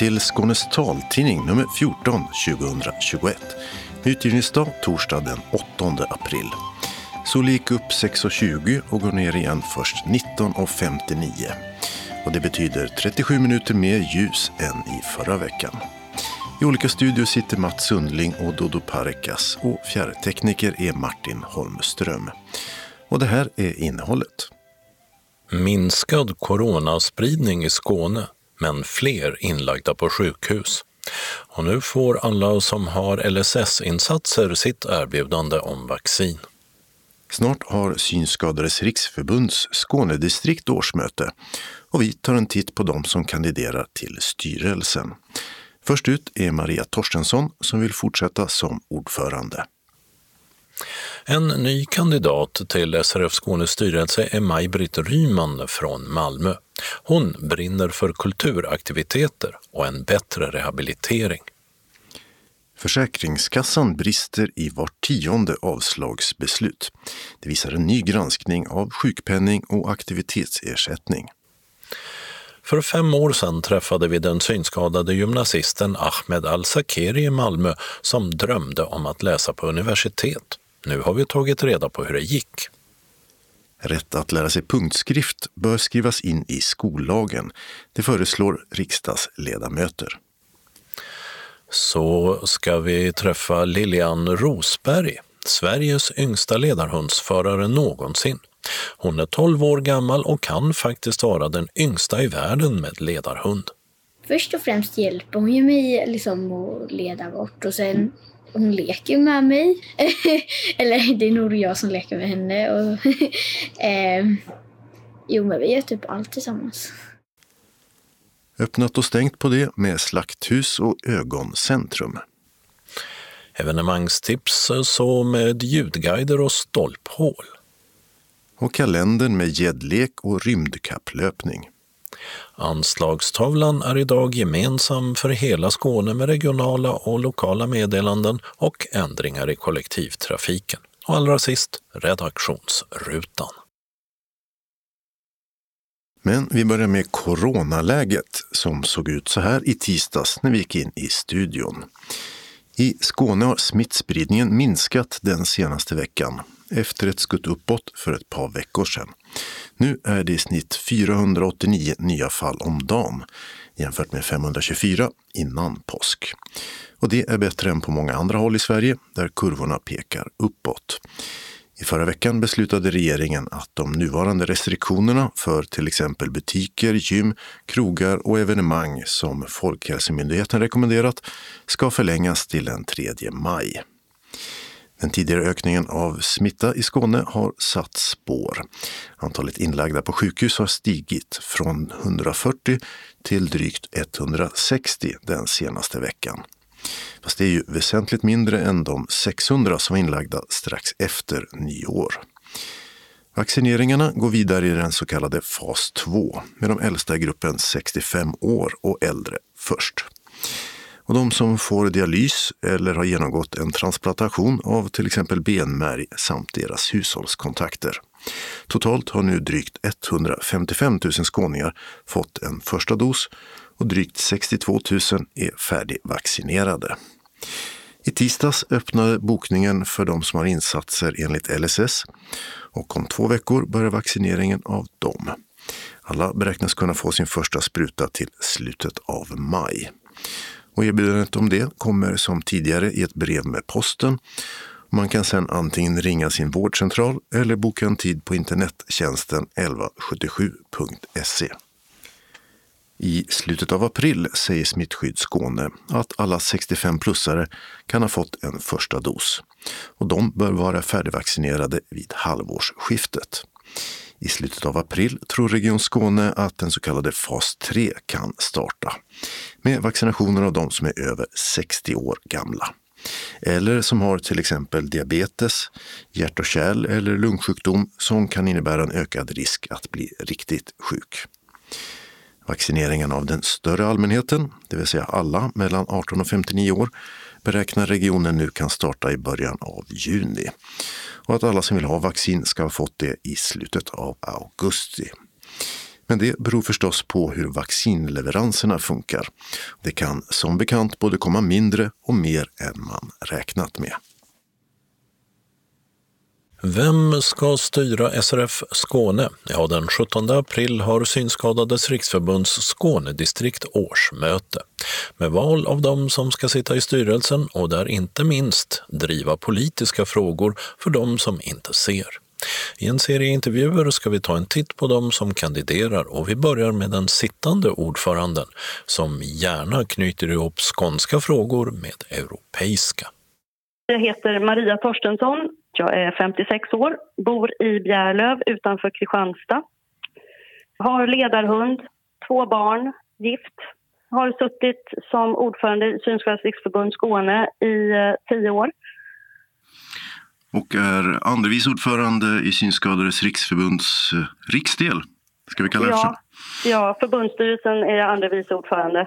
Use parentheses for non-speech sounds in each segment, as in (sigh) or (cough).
Till Skånes taltidning nummer 14 2021. Utgivningsdag torsdag den 8 april. Solen gick upp 6.20 och går ner igen först 19.59. Och det betyder 37 minuter mer ljus än i förra veckan. I olika studior sitter Mats Sundling och Dodo Parikas och fjärrtekniker är Martin Holmström. Och det här är innehållet. Minskad coronaspridning i Skåne, men fler inlagda på sjukhus. Och nu får alla som har LSS-insatser sitt erbjudande om vaccin. Snart har Synskadades riksförbunds Skånedistrikt årsmöte och vi tar en titt på dem som kandiderar till styrelsen. Först ut är Maria Torstensson som vill fortsätta som ordförande. En ny kandidat till SRF Skånes styrelse är Maj-Britt Ryman från Malmö. Hon brinner för kulturaktiviteter och en bättre rehabilitering. Försäkringskassan brister i vart tionde avslagsbeslut. Det visar en ny granskning av sjukpenning och aktivitetsersättning. För fem år sedan träffade vi den synskadade gymnasisten Ahmed Al-Sakeri i Malmö som drömde om att läsa på universitet. Nu har vi tagit reda på hur det gick. Rätt att lära sig punktskrift bör skrivas in i skollagen. Det föreslår riksdagsledamöter. Så ska vi träffa Lilian Rosberg, Sveriges yngsta ledarhundsförare någonsin. Hon är 12 år gammal och kan faktiskt vara den yngsta i världen med ledarhund. Först och främst hjälper hon ju mig liksom att leda bort och sen hon leker med mig. (laughs) Eller det är nog jag som leker med henne. Och (laughs) eh, jo, men vi gör typ allt tillsammans. Öppnat och stängt på det med slakthus och ögoncentrum. Evenemangstips så med ljudguider och stolphål. Och kalendern med gäddlek och rymdkapplöpning. Anslagstavlan är idag gemensam för hela Skåne med regionala och lokala meddelanden och ändringar i kollektivtrafiken. Och allra sist redaktionsrutan. Men vi börjar med coronaläget som såg ut så här i tisdags när vi gick in i studion. I Skåne har smittspridningen minskat den senaste veckan efter ett skutt uppåt för ett par veckor sedan. Nu är det i snitt 489 nya fall om dagen jämfört med 524 innan påsk. Och det är bättre än på många andra håll i Sverige där kurvorna pekar uppåt. I förra veckan beslutade regeringen att de nuvarande restriktionerna för till exempel butiker, gym, krogar och evenemang som Folkhälsomyndigheten rekommenderat ska förlängas till den 3 maj. Den tidigare ökningen av smitta i Skåne har satt spår. Antalet inlagda på sjukhus har stigit från 140 till drygt 160 den senaste veckan. Fast det är ju väsentligt mindre än de 600 som var inlagda strax efter nyår. Vaccineringarna går vidare i den så kallade fas 2 med de äldsta i gruppen 65 år och äldre först. Och de som får dialys eller har genomgått en transplantation av till exempel benmärg samt deras hushållskontakter. Totalt har nu drygt 155 000 skåningar fått en första dos och drygt 62 000 är färdigvaccinerade. I tisdags öppnade bokningen för de som har insatser enligt LSS och om två veckor börjar vaccineringen av dem. Alla beräknas kunna få sin första spruta till slutet av maj. Och erbjudandet om det kommer som tidigare i ett brev med posten. Man kan sedan antingen ringa sin vårdcentral eller boka en tid på internettjänsten 1177.se. I slutet av april säger Smittskydd Skåne att alla 65-plussare kan ha fått en första dos och de bör vara färdigvaccinerade vid halvårsskiftet. I slutet av april tror Region Skåne att den så kallade fas 3 kan starta med vaccinationer av de som är över 60 år gamla eller som har till exempel diabetes, hjärt och kärl eller lungsjukdom som kan innebära en ökad risk att bli riktigt sjuk. Vaccineringen av den större allmänheten, det vill säga alla mellan 18 och 59 år, beräknar regionen nu kan starta i början av juni. Och att alla som vill ha vaccin ska ha fått det i slutet av augusti. Men det beror förstås på hur vaccinleveranserna funkar. Det kan som bekant både komma mindre och mer än man räknat med. Vem ska styra SRF Skåne? Ja, den 17 april har Synskadades riksförbunds Skånedistrikt årsmöte med val av dem som ska sitta i styrelsen och där inte minst driva politiska frågor för dem som inte ser. I en serie intervjuer ska vi ta en titt på dem som kandiderar och vi börjar med den sittande ordföranden som gärna knyter ihop skånska frågor med europeiska. Jag heter Maria Torstensson. Jag är 56 år, bor i Bjärlöv utanför Kristianstad. Har ledarhund, två barn, gift. Har suttit som ordförande i Synskadades riksförbund Skåne i eh, tio år. Och är andre vice ordförande i Synskadades riksförbunds eh, riksdel. Ska vi kalla det ja, så? Ja, förbundsstyrelsen är jag andre vice ordförande.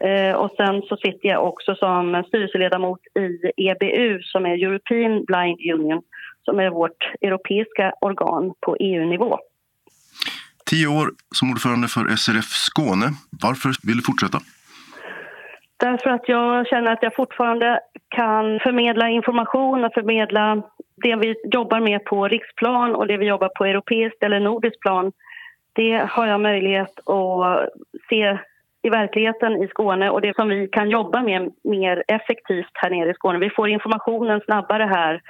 Eh, och sen så sitter jag också som styrelseledamot i EBU som är European Blind Union som är vårt europeiska organ på EU-nivå. Tio år som ordförande för SRF Skåne. Varför vill du fortsätta? Därför att jag känner att jag fortfarande kan förmedla information och förmedla det vi jobbar med på riksplan och det vi jobbar på europeiskt eller nordiskt plan. Det har jag möjlighet att se i verkligheten i Skåne och det som vi kan jobba med mer effektivt här nere i Skåne. Vi får informationen snabbare här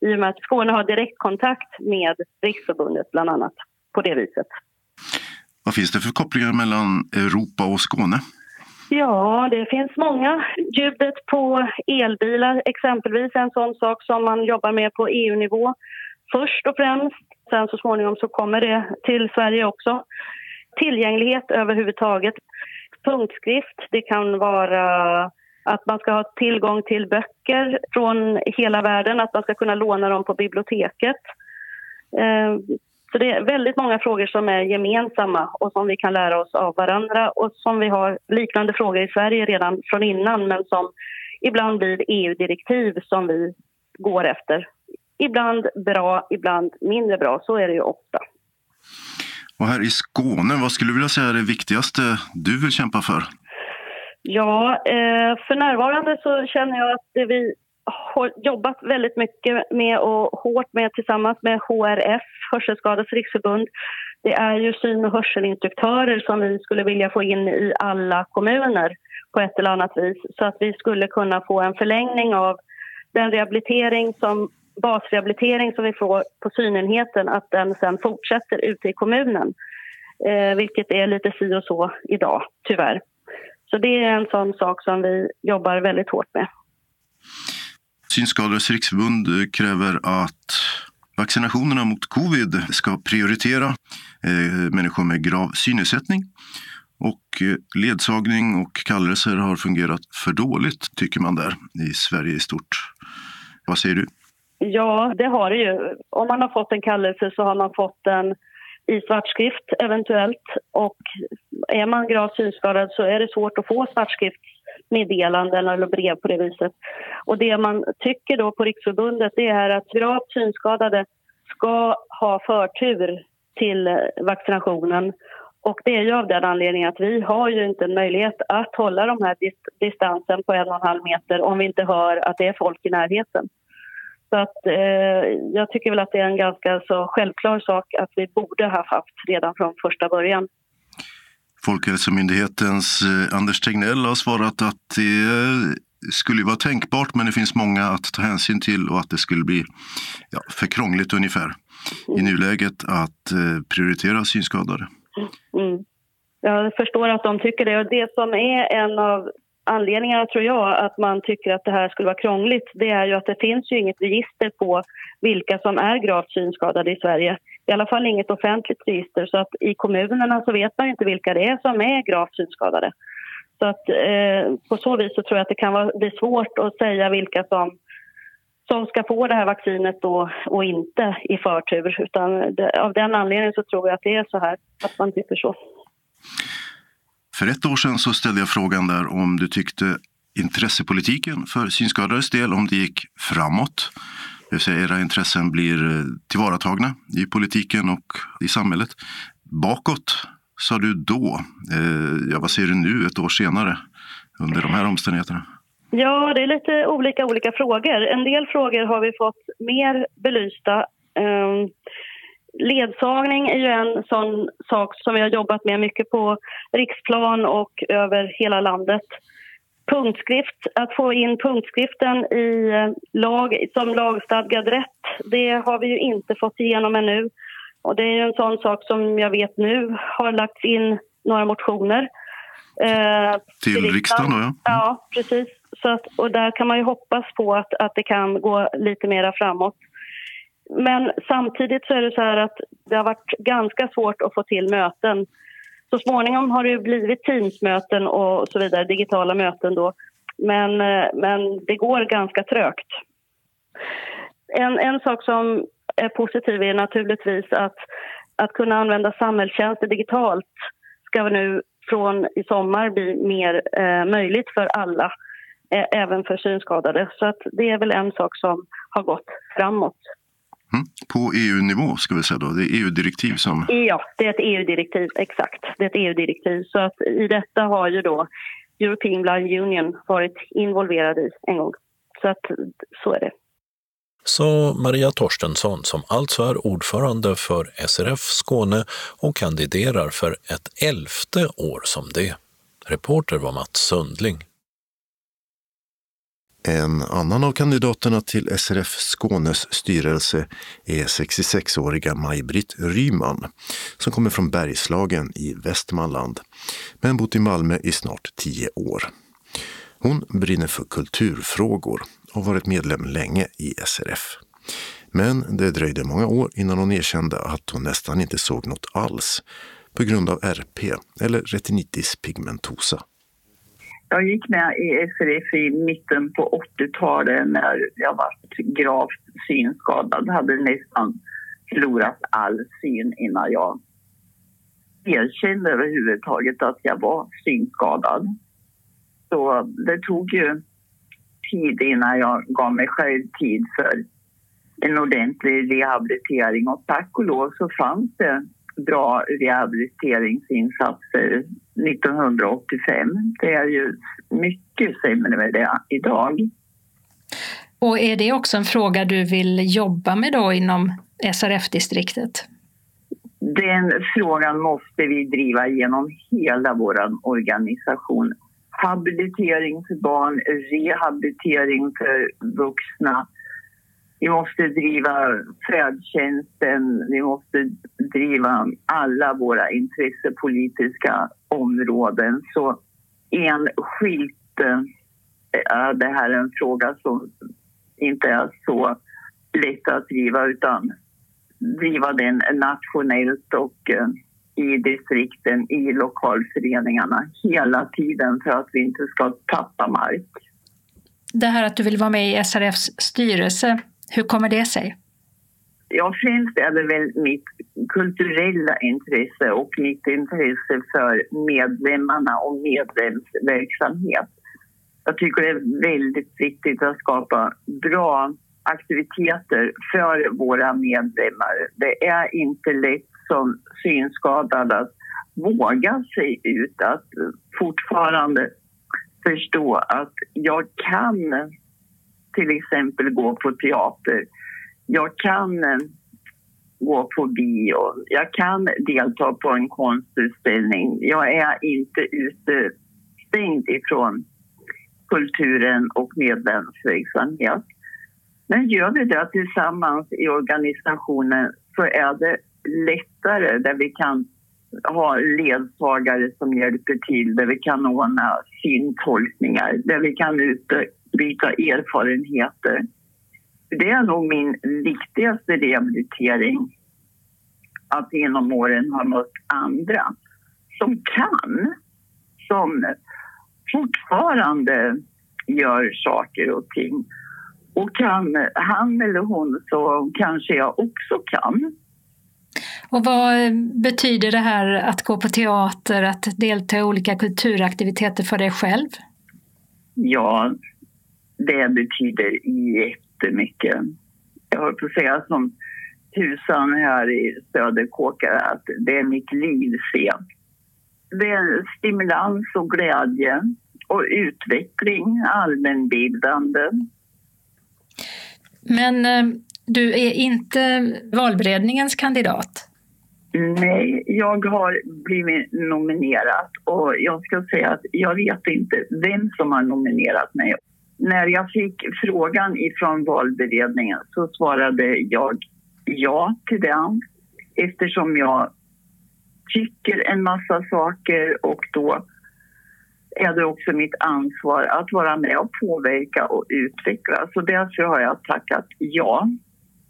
i och med att Skåne har direktkontakt med Riksförbundet bland annat på det viset. Vad finns det för kopplingar mellan Europa och Skåne? Ja, det finns många. Ljudet på elbilar exempelvis är en sån sak som man jobbar med på EU-nivå först och främst. Sen så småningom så kommer det till Sverige också. Tillgänglighet överhuvudtaget. Punktskrift, det kan vara att man ska ha tillgång till böcker från hela världen, att man ska kunna låna dem på biblioteket. Eh, så det är väldigt många frågor som är gemensamma och som vi kan lära oss av varandra och som vi har liknande frågor i Sverige redan från innan men som ibland blir EU-direktiv som vi går efter. Ibland bra, ibland mindre bra. Så är det ju ofta. Och här i Skåne, vad skulle du vilja säga är det viktigaste du vill kämpa för? Ja, eh, för närvarande så känner jag att det vi jobbat väldigt mycket med och hårt med tillsammans med HRF, Hörselskadades riksförbund, det är ju syn och hörselinstruktörer som vi skulle vilja få in i alla kommuner på ett eller annat vis så att vi skulle kunna få en förlängning av den rehabilitering som basrehabilitering som vi får på synenheten att den sen fortsätter ute i kommunen. Eh, vilket är lite si och så idag, tyvärr. Så det är en sån sak som vi jobbar väldigt hårt med. Synskadades riksförbund eh, kräver att vaccinationerna mot covid ska prioritera eh, människor med grav synnedsättning. Och eh, ledsagning och kallelser har fungerat för dåligt, tycker man där i Sverige i stort. Vad säger du? Ja, det har det ju. Om man har fått en kallelse så har man fått den i svartskrift eventuellt. Och är man gravt synskadad så är det svårt att få svartskrift meddelanden eller brev på det viset. Och det man tycker då på Riksförbundet det är att gravt synskadade ska ha förtur till eh, vaccinationen. Och det är ju av den anledningen att vi har ju inte en möjlighet att hålla de här distansen på en och en halv meter om vi inte hör att det är folk i närheten. Så att, eh, jag tycker väl att det är en ganska så självklar sak att vi borde ha haft redan från första början. Folkhälsomyndighetens eh, Anders Tegnell har svarat att det skulle vara tänkbart men det finns många att ta hänsyn till och att det skulle bli ja, för krångligt ungefär i mm. nuläget att eh, prioritera synskadade. Mm. Jag förstår att de tycker det och det som är en av anledningarna tror jag att man tycker att det här skulle vara krångligt det är ju att det finns ju inget register på vilka som är gravt synskadade i Sverige. I alla fall inget offentligt register så att i kommunerna så vet man inte vilka det är som är gravt synskadade. Så att eh, på så vis så tror jag att det kan vara, bli svårt att säga vilka som, som ska få det här vaccinet då och inte i förtur. Utan det, av den anledningen så tror jag att det är så här, att man tycker så. För ett år sedan så ställde jag frågan där om du tyckte intressepolitiken för synskadades del, om det gick framåt. Det vill säga era intressen blir eh, tillvaratagna i politiken och i samhället. Bakåt, sa du då? Eh, ja, vad säger du nu ett år senare under de här omständigheterna? Ja, det är lite olika olika frågor. En del frågor har vi fått mer belysta. Eh, ledsagning är ju en sån sak som vi har jobbat med mycket på riksplan och över hela landet. Punktskrift, att få in punktskriften i eh, lag, som lagstadgad rätt, det har vi ju inte fått igenom ännu. Och det är ju en sån sak som jag vet nu har lagts in några motioner. Eh, till, till riksdagen då, ja. Mm. Ja, precis. Så att, och där kan man ju hoppas på att, att det kan gå lite mera framåt. Men samtidigt så är det så här att det har varit ganska svårt att få till möten. Så småningom har det blivit Teamsmöten och så vidare, digitala möten då. Men, eh, men det går ganska trögt. En, en sak som är positiv är naturligtvis att, att kunna använda samhällstjänster digitalt ska nu från i sommar bli mer eh, möjligt för alla, eh, även för synskadade. Så att det är väl en sak som har gått framåt. Mm. På EU-nivå ska vi säga då, det är EU-direktiv som... Ja, det är ett EU-direktiv, exakt. Det är ett EU-direktiv. Så att i detta har ju då European Blind Union varit involverad i en gång. Så att så är det. Sa Maria Torstensson som alltså är ordförande för SRF Skåne och kandiderar för ett elfte år som det. Reporter var Mats Sundling. En annan av kandidaterna till SRF Skånes styrelse är 66-åriga Maj-Britt Ryman som kommer från Bergslagen i Västmanland men bott i Malmö i snart tio år. Hon brinner för kulturfrågor och varit medlem länge i SRF. Men det dröjde många år innan hon erkände att hon nästan inte såg något alls på grund av RP eller retinitis pigmentosa. Jag gick med i SRF i mitten på 80-talet när jag var gravt synskadad. hade nästan förlorat all syn innan jag erkände överhuvudtaget att jag var synskadad. Så det tog ju tid innan jag gav mig själv tid för en ordentlig rehabilitering. Och tack och lov så fanns det bra rehabiliteringsinsatser 1985. Det är ju mycket sämre med det idag. Och är det också en fråga du vill jobba med då inom SRF-distriktet? Den frågan måste vi driva genom hela vår organisation. Habilitering för barn, rehabilitering för vuxna, vi måste driva färdtjänsten, vi måste driva alla våra intressepolitiska områden. Så enskilt eh, är det här en fråga som inte är så lätt att driva utan driva den nationellt och eh, i distrikten, i lokalföreningarna hela tiden för att vi inte ska tappa mark. Det här att du vill vara med i SRFs styrelse, hur kommer det sig? Ja, främst är det väl mitt kulturella intresse och mitt intresse för medlemmarna och medlemsverksamhet. Jag tycker det är väldigt viktigt att skapa bra aktiviteter för våra medlemmar. Det är inte lätt som synskadad att våga sig ut, att fortfarande förstå att jag kan till exempel gå på teater. Jag kan eh, gå på bio. Jag kan delta på en konstutställning. Jag är inte utestängd ifrån kulturen och medlemsverksamhet. Men gör vi det tillsammans i organisationen så är det lättare där vi kan ha ledsagare som hjälper till, där vi kan ordna syntolkningar, där vi kan utbyta erfarenheter. Det är nog min viktigaste rehabilitering, att genom åren ha mött andra som kan, som fortfarande gör saker och ting. Och kan han eller hon så kanske jag också kan. Och vad betyder det här att gå på teater, att delta i olika kulturaktiviteter för dig själv? Ja, det betyder jättemycket. Jag höll på att säga som tusan här i Söderkåkar att det är mitt liv se. stimulans och glädje och utveckling, allmänbildande. Men eh, du är inte valberedningens kandidat? Nej, jag har blivit nominerad och jag ska säga att jag vet inte vem som har nominerat mig. När jag fick frågan ifrån valberedningen så svarade jag ja till den eftersom jag tycker en massa saker och då är det också mitt ansvar att vara med och påverka och utveckla. Så därför har jag tackat ja.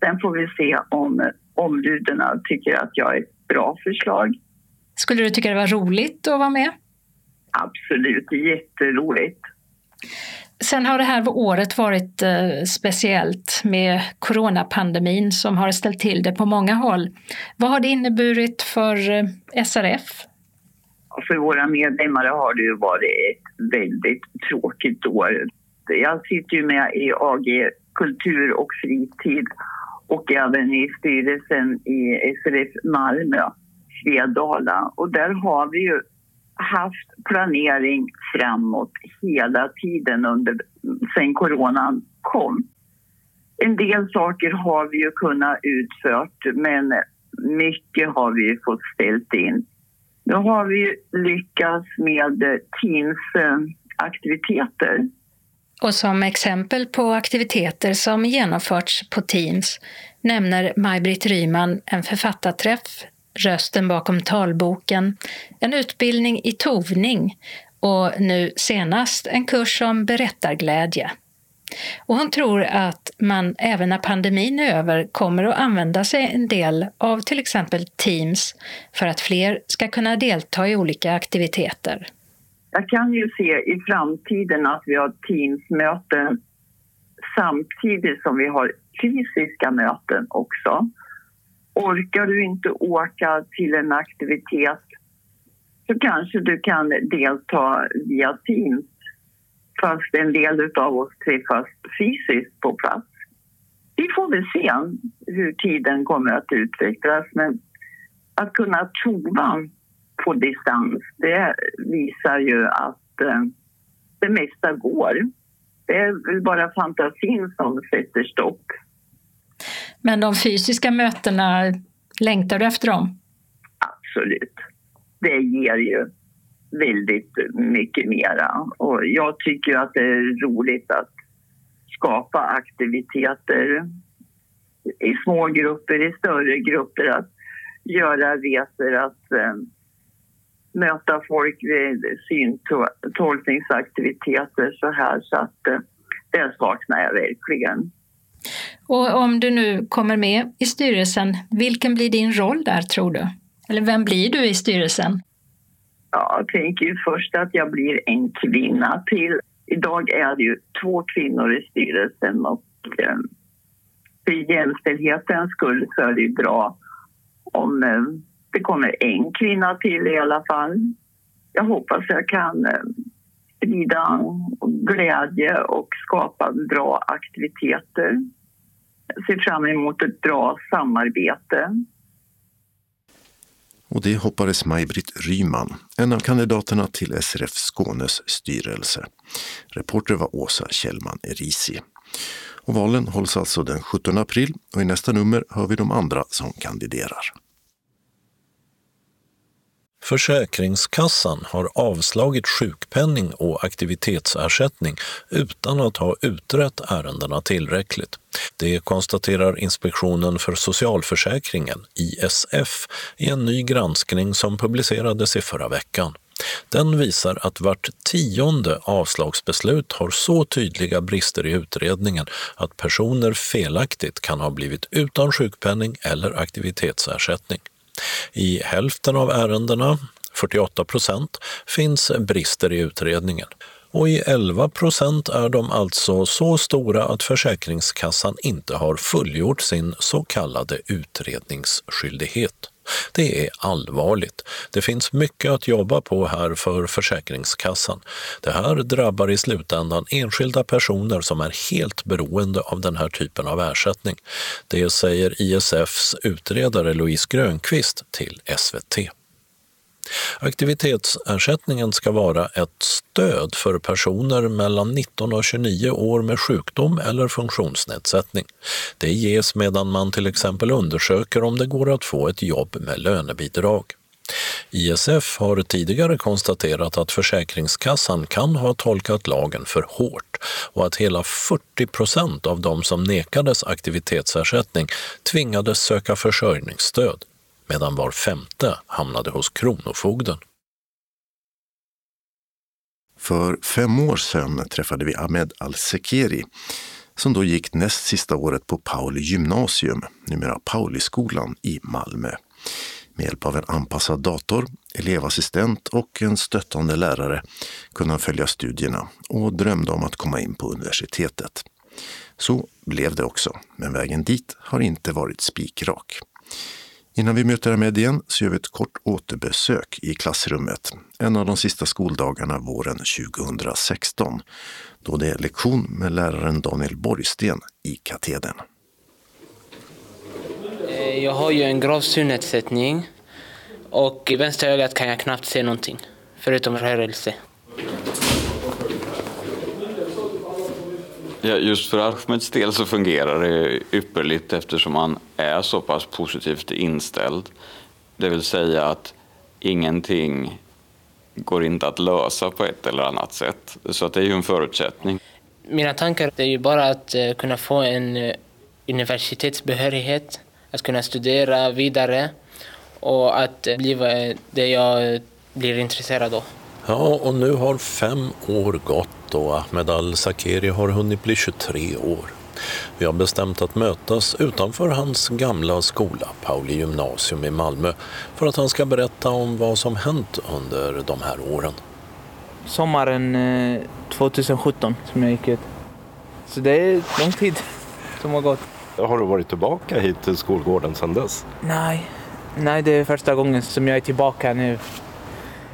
Sen får vi se om ombuden tycker att jag är ett bra förslag. Skulle du tycka det var roligt att vara med? Absolut, jätteroligt. Sen har det här året varit eh, speciellt med coronapandemin som har ställt till det på många håll. Vad har det inneburit för eh, SRF? För våra medlemmar har det ju varit ett väldigt tråkigt år. Jag sitter ju med i AG Kultur och fritid och även i styrelsen i SRF Malmö, Svedala. Och där har vi ju haft planering framåt hela tiden under, sen coronan kom. En del saker har vi ju kunnat utfört men mycket har vi fått ställt in. Nu har vi lyckats med Teams aktiviteter. Och som exempel på aktiviteter som genomförts på Teams nämner Maj-Britt Ryman en författarträff Rösten bakom talboken, en utbildning i tovning och nu senast en kurs om berättarglädje. Och hon tror att man även när pandemin är över kommer att använda sig en del av till exempel Teams för att fler ska kunna delta i olika aktiviteter. Jag kan ju se i framtiden att vi har Teams-möten samtidigt som vi har fysiska möten också. Orkar du inte åka till en aktivitet så kanske du kan delta via Teams fast en del av oss träffas fysiskt på plats. Vi får väl se hur tiden kommer att utvecklas men att kunna tova på distans det visar ju att eh, det mesta går. Det är väl bara fantasin som sätter stopp. Men de fysiska mötena, längtar du efter dem? Absolut. Det ger ju väldigt mycket mera. Och jag tycker att det är roligt att skapa aktiviteter i små grupper, i större grupper, att göra resor, att eh, möta folk vid syntolkningsaktiviteter så här. Så att eh, det saknar jag verkligen. Och om du nu kommer med i styrelsen, vilken blir din roll där tror du? Eller vem blir du i styrelsen? Ja, jag tänker ju först att jag blir en kvinna till. Idag är det ju två kvinnor i styrelsen och eh, för jämställdhetens skull så är det ju bra om eh, det kommer en kvinna till i alla fall. Jag hoppas jag kan eh, sprida glädje och skapa bra aktiviteter ser fram emot ett bra samarbete. Och det hoppades Maj-Britt Ryman, en av kandidaterna till SRF Skånes styrelse. Reporter var Åsa Kjellman Erisi. Och valen hålls alltså den 17 april och i nästa nummer hör vi de andra som kandiderar. Försäkringskassan har avslagit sjukpenning och aktivitetsersättning utan att ha utrett ärendena tillräckligt. Det konstaterar Inspektionen för socialförsäkringen, ISF, i en ny granskning som publicerades i förra veckan. Den visar att vart tionde avslagsbeslut har så tydliga brister i utredningen att personer felaktigt kan ha blivit utan sjukpenning eller aktivitetsersättning. I hälften av ärendena, 48 procent, finns brister i utredningen och i 11 procent är de alltså så stora att Försäkringskassan inte har fullgjort sin så kallade utredningsskyldighet. Det är allvarligt. Det finns mycket att jobba på här för Försäkringskassan. Det här drabbar i slutändan enskilda personer som är helt beroende av den här typen av ersättning. Det säger ISFs utredare Louise Grönqvist till SVT. Aktivitetsersättningen ska vara ett stöd för personer mellan 19 och 29 år med sjukdom eller funktionsnedsättning. Det ges medan man till exempel undersöker om det går att få ett jobb med lönebidrag. ISF har tidigare konstaterat att Försäkringskassan kan ha tolkat lagen för hårt och att hela 40 procent av de som nekades aktivitetsersättning tvingades söka försörjningsstöd medan var femte hamnade hos Kronofogden. För fem år sedan träffade vi Ahmed Al-Sekeri som då gick näst sista året på Pauli gymnasium, numera Pauliskolan i Malmö. Med hjälp av en anpassad dator, elevassistent och en stöttande lärare kunde han följa studierna och drömde om att komma in på universitetet. Så blev det också, men vägen dit har inte varit spikrak. Innan vi möter Ahmed igen så gör vi ett kort återbesök i klassrummet en av de sista skoldagarna våren 2016 då det är lektion med läraren Daniel Borgsten i katedern. Eh, jag har ju en grav synnedsättning och i vänstra ögat kan jag knappt se någonting förutom rörelse. Ja, just för Ahmeds del så fungerar det ypperligt eftersom han är så pass positivt inställd. Det vill säga att ingenting går inte att lösa på ett eller annat sätt. Så att det är ju en förutsättning. Mina tankar är ju bara att eh, kunna få en eh, universitetsbehörighet, att kunna studera vidare och att eh, bli det jag blir intresserad av. Ja, och nu har fem år gått och Ahmed Al-Sakeri har hunnit bli 23 år. Vi har bestämt att mötas utanför hans gamla skola, Pauli gymnasium i Malmö, för att han ska berätta om vad som hänt under de här åren. Sommaren 2017 som jag gick ut. Så det är lång tid som har gått. Har du varit tillbaka hit till skolgården sedan dess? Nej, Nej det är första gången som jag är tillbaka nu.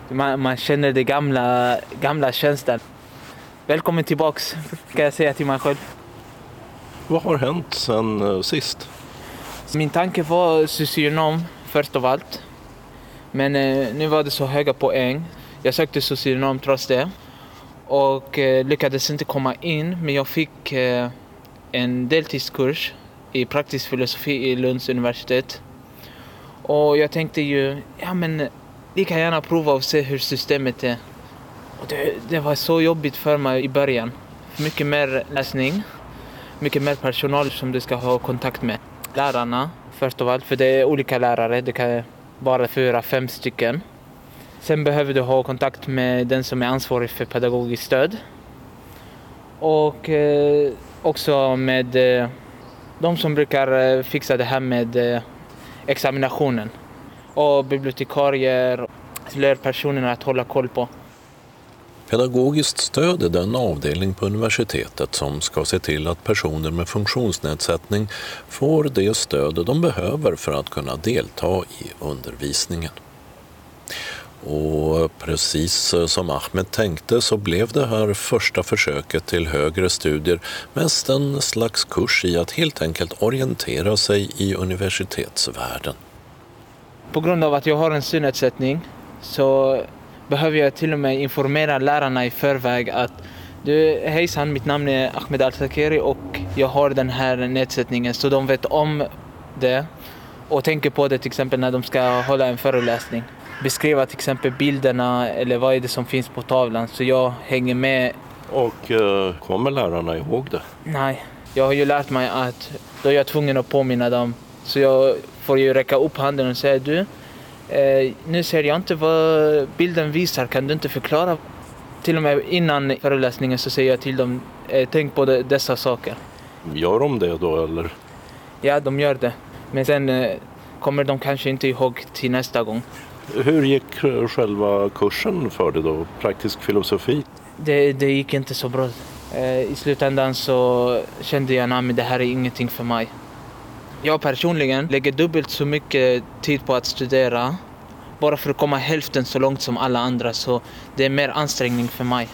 Man, man känner det gamla, gamla känslan. Välkommen tillbaks, kan jag säga till mig själv. Vad har hänt sen uh, sist? Min tanke var socionom först av allt. Men uh, nu var det så höga poäng. Jag sökte socionom trots det. Och uh, lyckades inte komma in, men jag fick en deltidskurs i praktisk filosofi i Lunds universitet. Och jag tänkte ju, ja men lika gärna prova och se hur systemet är. Och det, det var så jobbigt för mig i början. Mycket mer läsning, mycket mer personal som du ska ha kontakt med. Lärarna först av allt, för det är olika lärare, det kan vara fyra, fem stycken. Sen behöver du ha kontakt med den som är ansvarig för pedagogiskt stöd. Och eh, också med eh, de som brukar eh, fixa det här med eh, examinationen. Och bibliotekarier, lärpersonerna att hålla koll på. Pedagogiskt stöd är den avdelning på universitetet som ska se till att personer med funktionsnedsättning får det stöd de behöver för att kunna delta i undervisningen. Och precis som Ahmed tänkte så blev det här första försöket till högre studier mest en slags kurs i att helt enkelt orientera sig i universitetsvärlden. På grund av att jag har en synnedsättning så behöver jag till och med informera lärarna i förväg att du, hejsan, mitt namn är Ahmed Al-Sakeri och jag har den här nedsättningen så de vet om det och tänker på det till exempel när de ska hålla en föreläsning. Beskriva till exempel bilderna eller vad är det som finns på tavlan så jag hänger med. Och uh, kommer lärarna ihåg det? Nej, jag har ju lärt mig att då är jag tvungen att påminna dem. Så jag får ju räcka upp handen och säga du, eh, nu ser jag inte vad bilden visar, kan du inte förklara? Till och med innan föreläsningen så säger jag till dem, eh, tänk på det, dessa saker. Gör de det då eller? Ja, de gör det. Men sen eh, kommer de kanske inte ihåg till nästa gång. Hur gick själva kursen för dig då, praktisk filosofi? Det, det gick inte så bra. Eh, I slutändan så kände jag att det här är ingenting för mig. Jag personligen lägger dubbelt så mycket tid på att studera bara för att komma hälften så långt som alla andra så det är mer ansträngning för mig.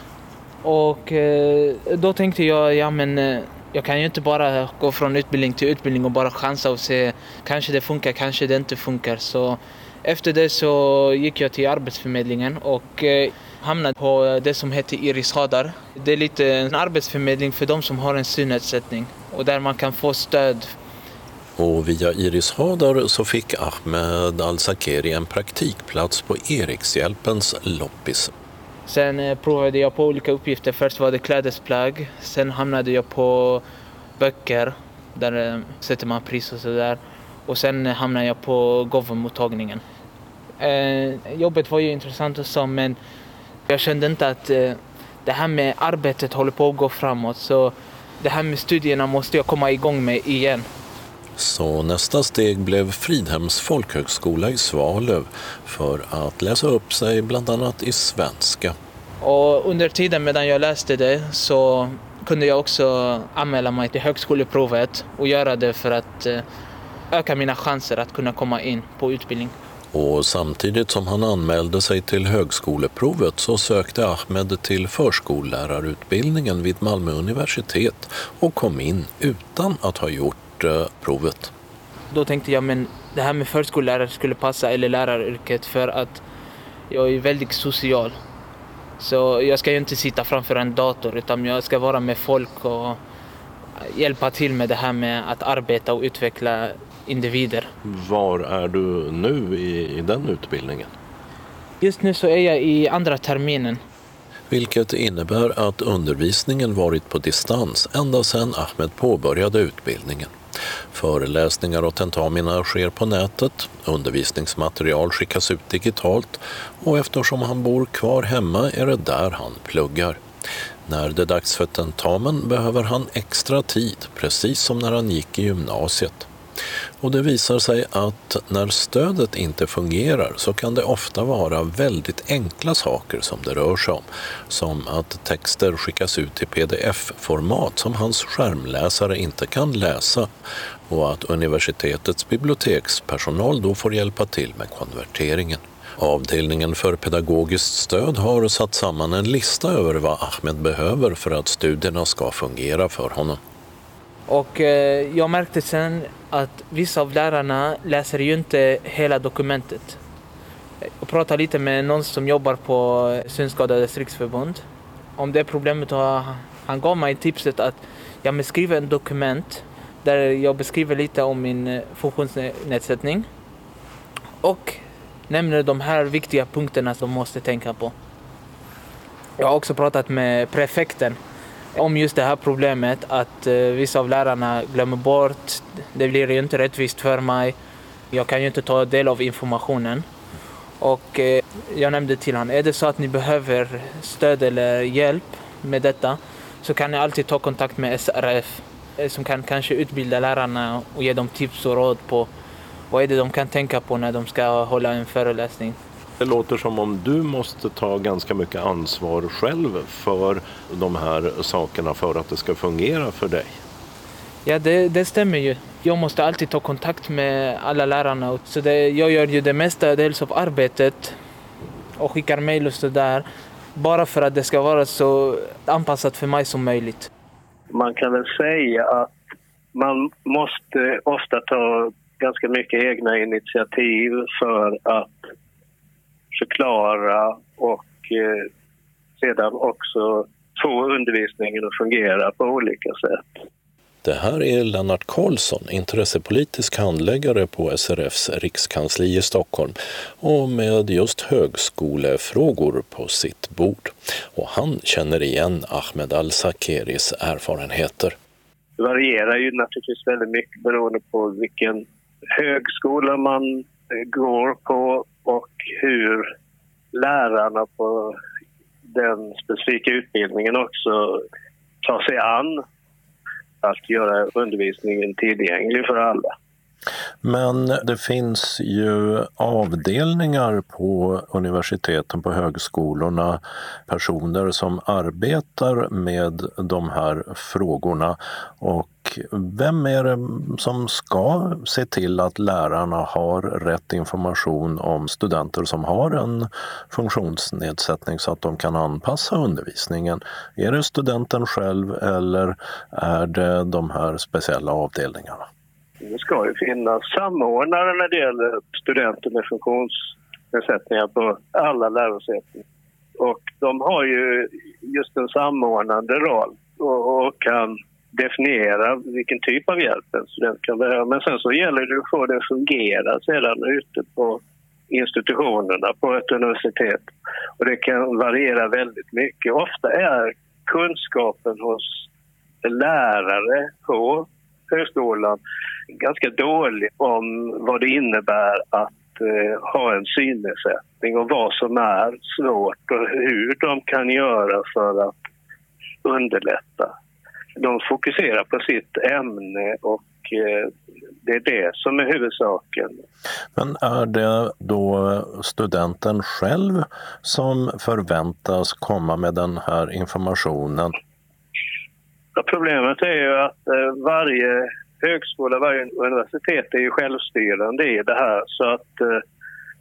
Och eh, då tänkte jag, ja men eh, jag kan ju inte bara gå från utbildning till utbildning och bara chansa och se kanske det funkar, kanske det inte funkar. Så Efter det så gick jag till Arbetsförmedlingen och eh, hamnade på det som heter Iris Hadar. Det är lite en arbetsförmedling för de som har en synnedsättning och där man kan få stöd. Och via Iris Hadar så fick Ahmed Al-Zakeri en praktikplats på Erikshjälpens loppis. Sen eh, provade jag på olika uppgifter. Först var det klädesplagg, sen hamnade jag på böcker, där eh, sätter man pris och sådär. Och sen eh, hamnade jag på gåvomottagningen. Jobbet var ju intressant och så, men jag kände inte att det här med arbetet håller på att gå framåt. Så det här med studierna måste jag komma igång med igen. Så nästa steg blev Fridhems folkhögskola i Svalöv för att läsa upp sig bland annat i svenska. Och under tiden medan jag läste det så kunde jag också anmäla mig till högskoleprovet och göra det för att eh, öka mina chanser att kunna komma in på utbildning. Och samtidigt som han anmälde sig till högskoleprovet så sökte Ahmed till förskollärarutbildningen vid Malmö universitet och kom in utan att ha gjort eh, provet. Då tänkte jag men det här med förskollärare skulle passa eller läraryrket för att jag är väldigt social. Så jag ska ju inte sitta framför en dator utan jag ska vara med folk och hjälpa till med det här med att arbeta och utveckla individer. Var är du nu i, i den utbildningen? Just nu så är jag i andra terminen. Vilket innebär att undervisningen varit på distans ända sedan Ahmed påbörjade utbildningen. Föreläsningar och tentamina sker på nätet, undervisningsmaterial skickas ut digitalt och eftersom han bor kvar hemma är det där han pluggar. När det är dags för tentamen behöver han extra tid, precis som när han gick i gymnasiet. Och det visar sig att när stödet inte fungerar så kan det ofta vara väldigt enkla saker som det rör sig om. Som att texter skickas ut i pdf-format som hans skärmläsare inte kan läsa och att universitetets bibliotekspersonal då får hjälpa till med konverteringen. Avdelningen för pedagogiskt stöd har satt samman en lista över vad Ahmed behöver för att studierna ska fungera för honom. Och eh, jag märkte sen att vissa av lärarna läser ju inte hela dokumentet. Jag pratade lite med någon som jobbar på eh, Synskadades riksförbund om det problemet och han gav mig tipset att jag skriver en dokument där jag beskriver lite om min eh, funktionsnedsättning och nämner de här viktiga punkterna som måste tänka på. Jag har också pratat med prefekten om just det här problemet att eh, vissa av lärarna glömmer bort. Det blir ju inte rättvist för mig. Jag kan ju inte ta del av informationen. Och eh, jag nämnde till honom, är det så att ni behöver stöd eller hjälp med detta så kan ni alltid ta kontakt med SRF eh, som kan kanske utbilda lärarna och ge dem tips och råd på vad är det de kan tänka på när de ska hålla en föreläsning. Det låter som om du måste ta ganska mycket ansvar själv för de här sakerna för att det ska fungera för dig. Ja, det, det stämmer ju. Jag måste alltid ta kontakt med alla lärarna. Så det, jag gör ju det mesta dels av arbetet och skickar mejl och sådär. Bara för att det ska vara så anpassat för mig som möjligt. Man kan väl säga att man måste ofta ta ganska mycket egna initiativ för att förklara och eh, sedan också få undervisningen att fungera på olika sätt. Det här är Lennart Karlsson, intressepolitisk handläggare på SRFs rikskansli i Stockholm och med just högskolefrågor på sitt bord. Och han känner igen Ahmed Al-Sakeris erfarenheter. Det varierar ju naturligtvis väldigt mycket beroende på vilken högskola man Eh, går på och hur lärarna på den specifika utbildningen också tar sig an att göra undervisningen tillgänglig för alla. Men det finns ju avdelningar på universiteten, på högskolorna, personer som arbetar med de här frågorna. Och vem är det som ska se till att lärarna har rätt information om studenter som har en funktionsnedsättning så att de kan anpassa undervisningen? Är det studenten själv eller är det de här speciella avdelningarna? Det ska ju finnas samordnare när det gäller studenter med funktionsnedsättningar på alla lärosäten. Och de har ju just en samordnande roll och, och kan definiera vilken typ av hjälp en student kan behöva. Men sen så gäller det att få det att fungera sedan ute på institutionerna på ett universitet. Och det kan variera väldigt mycket. Ofta är kunskapen hos lärare på högskolan ganska dålig om vad det innebär att eh, ha en synnedsättning och vad som är svårt och hur de kan göra för att underlätta. De fokuserar på sitt ämne och eh, det är det som är huvudsaken. Men är det då studenten själv som förväntas komma med den här informationen? Alltså, problemet är ju att eh, varje högskola, varje universitet är ju självstyrande i det här så att eh,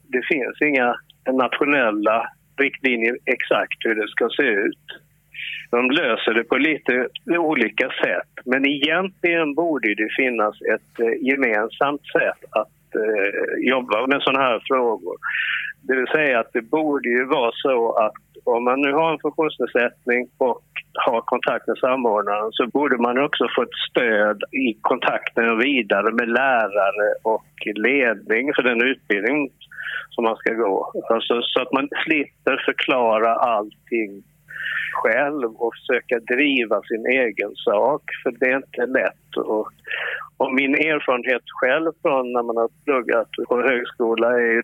det finns inga nationella riktlinjer exakt hur det ska se ut. De löser det på lite olika sätt men egentligen borde det finnas ett eh, gemensamt sätt att jobba med sådana här frågor. Det vill säga att det borde ju vara så att om man nu har en funktionsnedsättning och har kontakt med samordnaren så borde man också få ett stöd i kontakten vidare med lärare och ledning för den utbildning som man ska gå. Alltså, så att man slipper förklara allting själv och försöka driva sin egen sak, för det är inte lätt. Och, och min erfarenhet själv från när man har pluggat på högskola är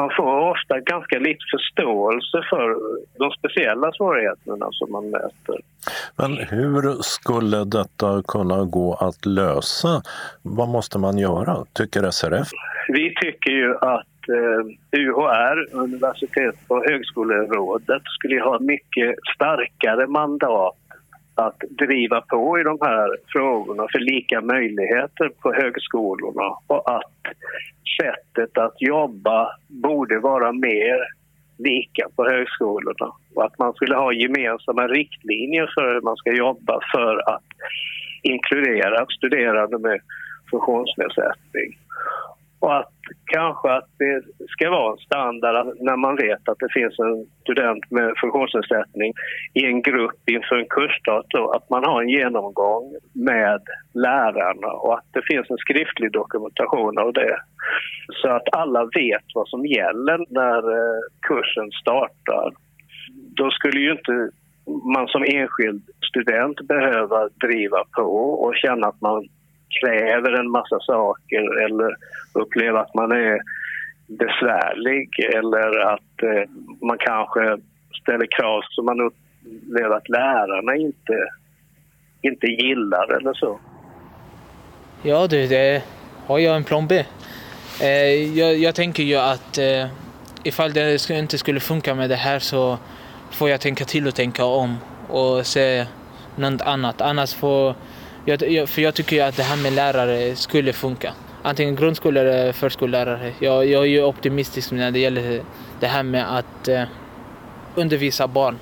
man får ofta ganska lite förståelse för de speciella svårigheterna som man möter. Men hur skulle detta kunna gå att lösa? Vad måste man göra, tycker SRF? Vi tycker ju att eh, UHR, Universitets och högskolerådet, skulle ha mycket starkare mandat att driva på i de här frågorna för lika möjligheter på högskolorna och att sättet att jobba borde vara mer lika på högskolorna och att man skulle ha gemensamma riktlinjer för hur man ska jobba för att inkludera studerande med funktionsnedsättning. Och att kanske att det ska vara en standard när man vet att det finns en student med funktionsnedsättning i en grupp inför en kursstart då, att man har en genomgång med lärarna och att det finns en skriftlig dokumentation av det. Så att alla vet vad som gäller när eh, kursen startar. Då skulle ju inte man som enskild student behöva driva på och känna att man kräver en massa saker eller upplever att man är besvärlig eller att eh, man kanske ställer krav som man upplever att lärarna inte, inte gillar eller så. Ja du, det har jag en plan B. Eh, jag, jag, tänker ju att eh, ifall det inte skulle funka med det här så får jag tänka till och tänka om och se något annat. Annars får jag, för jag tycker ju att det här med lärare skulle funka. Antingen grundskollärare eller förskollärare. Jag, jag är ju optimistisk när det gäller det här med att eh, undervisa barn.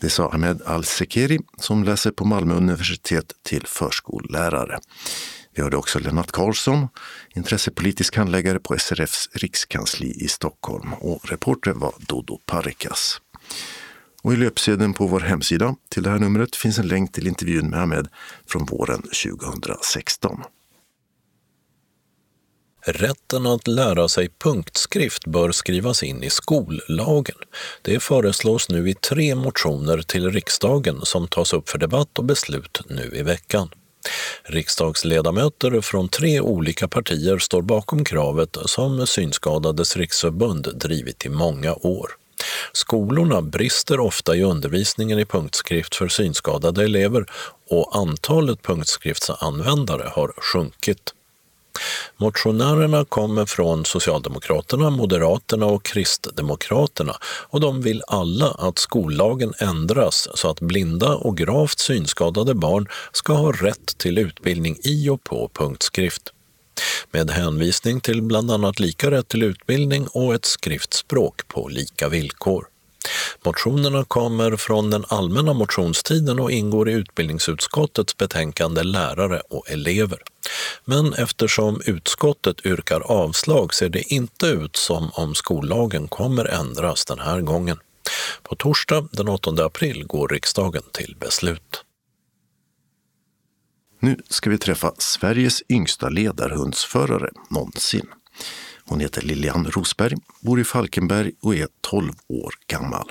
Det sa Ahmed Al-Sekeri som läser på Malmö universitet till förskollärare. Vi hörde också Lennart Karlsson, intressepolitisk handläggare på SRFs rikskansli i Stockholm och reporter var Dodo Parikas. Och i löpsedeln på vår hemsida till det här numret finns en länk till intervjun med Ahmed från våren 2016. Rätten att lära sig punktskrift bör skrivas in i skollagen. Det föreslås nu i tre motioner till riksdagen som tas upp för debatt och beslut nu i veckan. Riksdagsledamöter från tre olika partier står bakom kravet som Synskadades riksförbund drivit i många år. Skolorna brister ofta i undervisningen i punktskrift för synskadade elever och antalet punktskriftsanvändare har sjunkit. Motionärerna kommer från Socialdemokraterna, Moderaterna och Kristdemokraterna och de vill alla att skollagen ändras så att blinda och gravt synskadade barn ska ha rätt till utbildning i och på punktskrift med hänvisning till bland annat lika rätt till utbildning och ett skriftspråk på lika villkor. Motionerna kommer från den allmänna motionstiden och ingår i utbildningsutskottets betänkande Lärare och elever. Men eftersom utskottet yrkar avslag ser det inte ut som om skollagen kommer ändras den här gången. På torsdag den 8 april går riksdagen till beslut. Nu ska vi träffa Sveriges yngsta ledarhundsförare någonsin. Hon heter Lilian Rosberg, bor i Falkenberg och är 12 år gammal.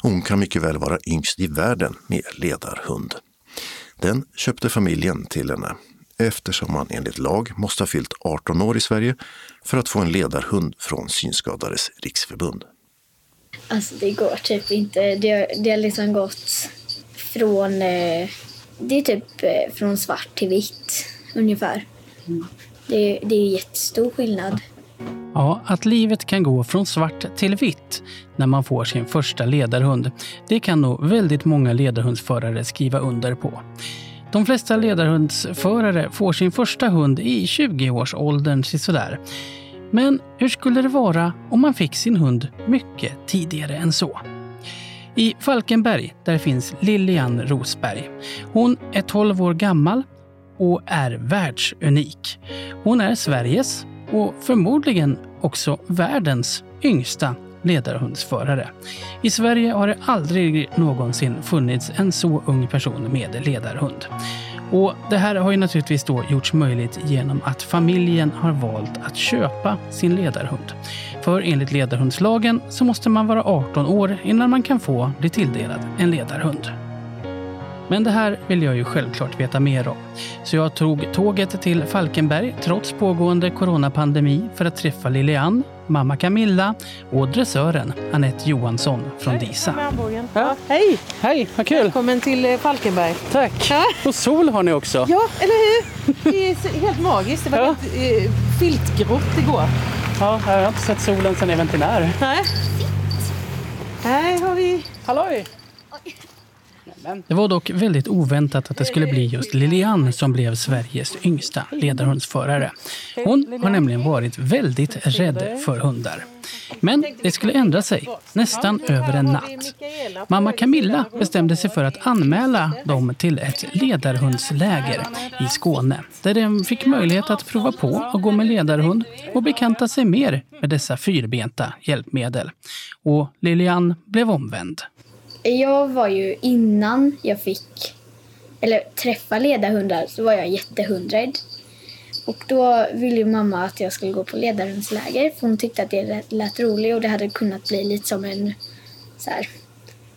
Hon kan mycket väl vara yngst i världen med ledarhund. Den köpte familjen till henne eftersom man enligt lag måste ha fyllt 18 år i Sverige för att få en ledarhund från Synskadades riksförbund. Alltså det går typ inte. Det, har- det har liksom gått från... Eh, det är typ eh, från svart till vitt ungefär. Det, det är jättestor skillnad. Ja, att livet kan gå från svart till vitt när man får sin första ledarhund, det kan nog väldigt många ledarhundsförare skriva under på. De flesta ledarhundsförare får sin första hund i 20-årsåldern sådär. Men hur skulle det vara om man fick sin hund mycket tidigare än så? I Falkenberg där finns Lilian Rosberg. Hon är 12 år gammal och är världsunik. Hon är Sveriges och förmodligen också världens yngsta ledarhundsförare. I Sverige har det aldrig någonsin funnits en så ung person med ledarhund. Och det här har ju naturligtvis då gjorts möjligt genom att familjen har valt att köpa sin ledarhund. För enligt ledarhundslagen så måste man vara 18 år innan man kan få bli tilldelad en ledarhund. Men det här vill jag ju självklart veta mer om. Så jag tog tåget till Falkenberg trots pågående coronapandemi för att träffa Lilian, mamma Camilla och dressören Anette Johansson från DISA. Ja. Hej! Hej, vad kul! Välkommen till eh, Falkenberg. Tack! Och sol har ni också. Ja, eller hur? Det är helt magiskt. Det var Ja. helt eh, filtgrått igår. Ja, jag har inte sett solen sedan jag ventinär. Nej. Här har vi... Halloj! Det var dock väldigt oväntat att det skulle bli just Lilian som blev Sveriges yngsta ledarhundsförare. Hon har nämligen varit väldigt rädd för hundar. Men det skulle ändra sig nästan över en natt. Mamma Camilla bestämde sig för att anmäla dem till ett ledarhundsläger i Skåne där de fick möjlighet att prova på att gå med ledarhund och bekanta sig mer med dessa fyrbenta hjälpmedel. Och Lilian blev omvänd. Jag var ju innan jag fick eller träffa ledarhundar så var jag jättehundrädd. Och då ville ju mamma att jag skulle gå på ledarhundsläger för hon tyckte att det lät, roligt och det hade kunnat bli lite som en så här,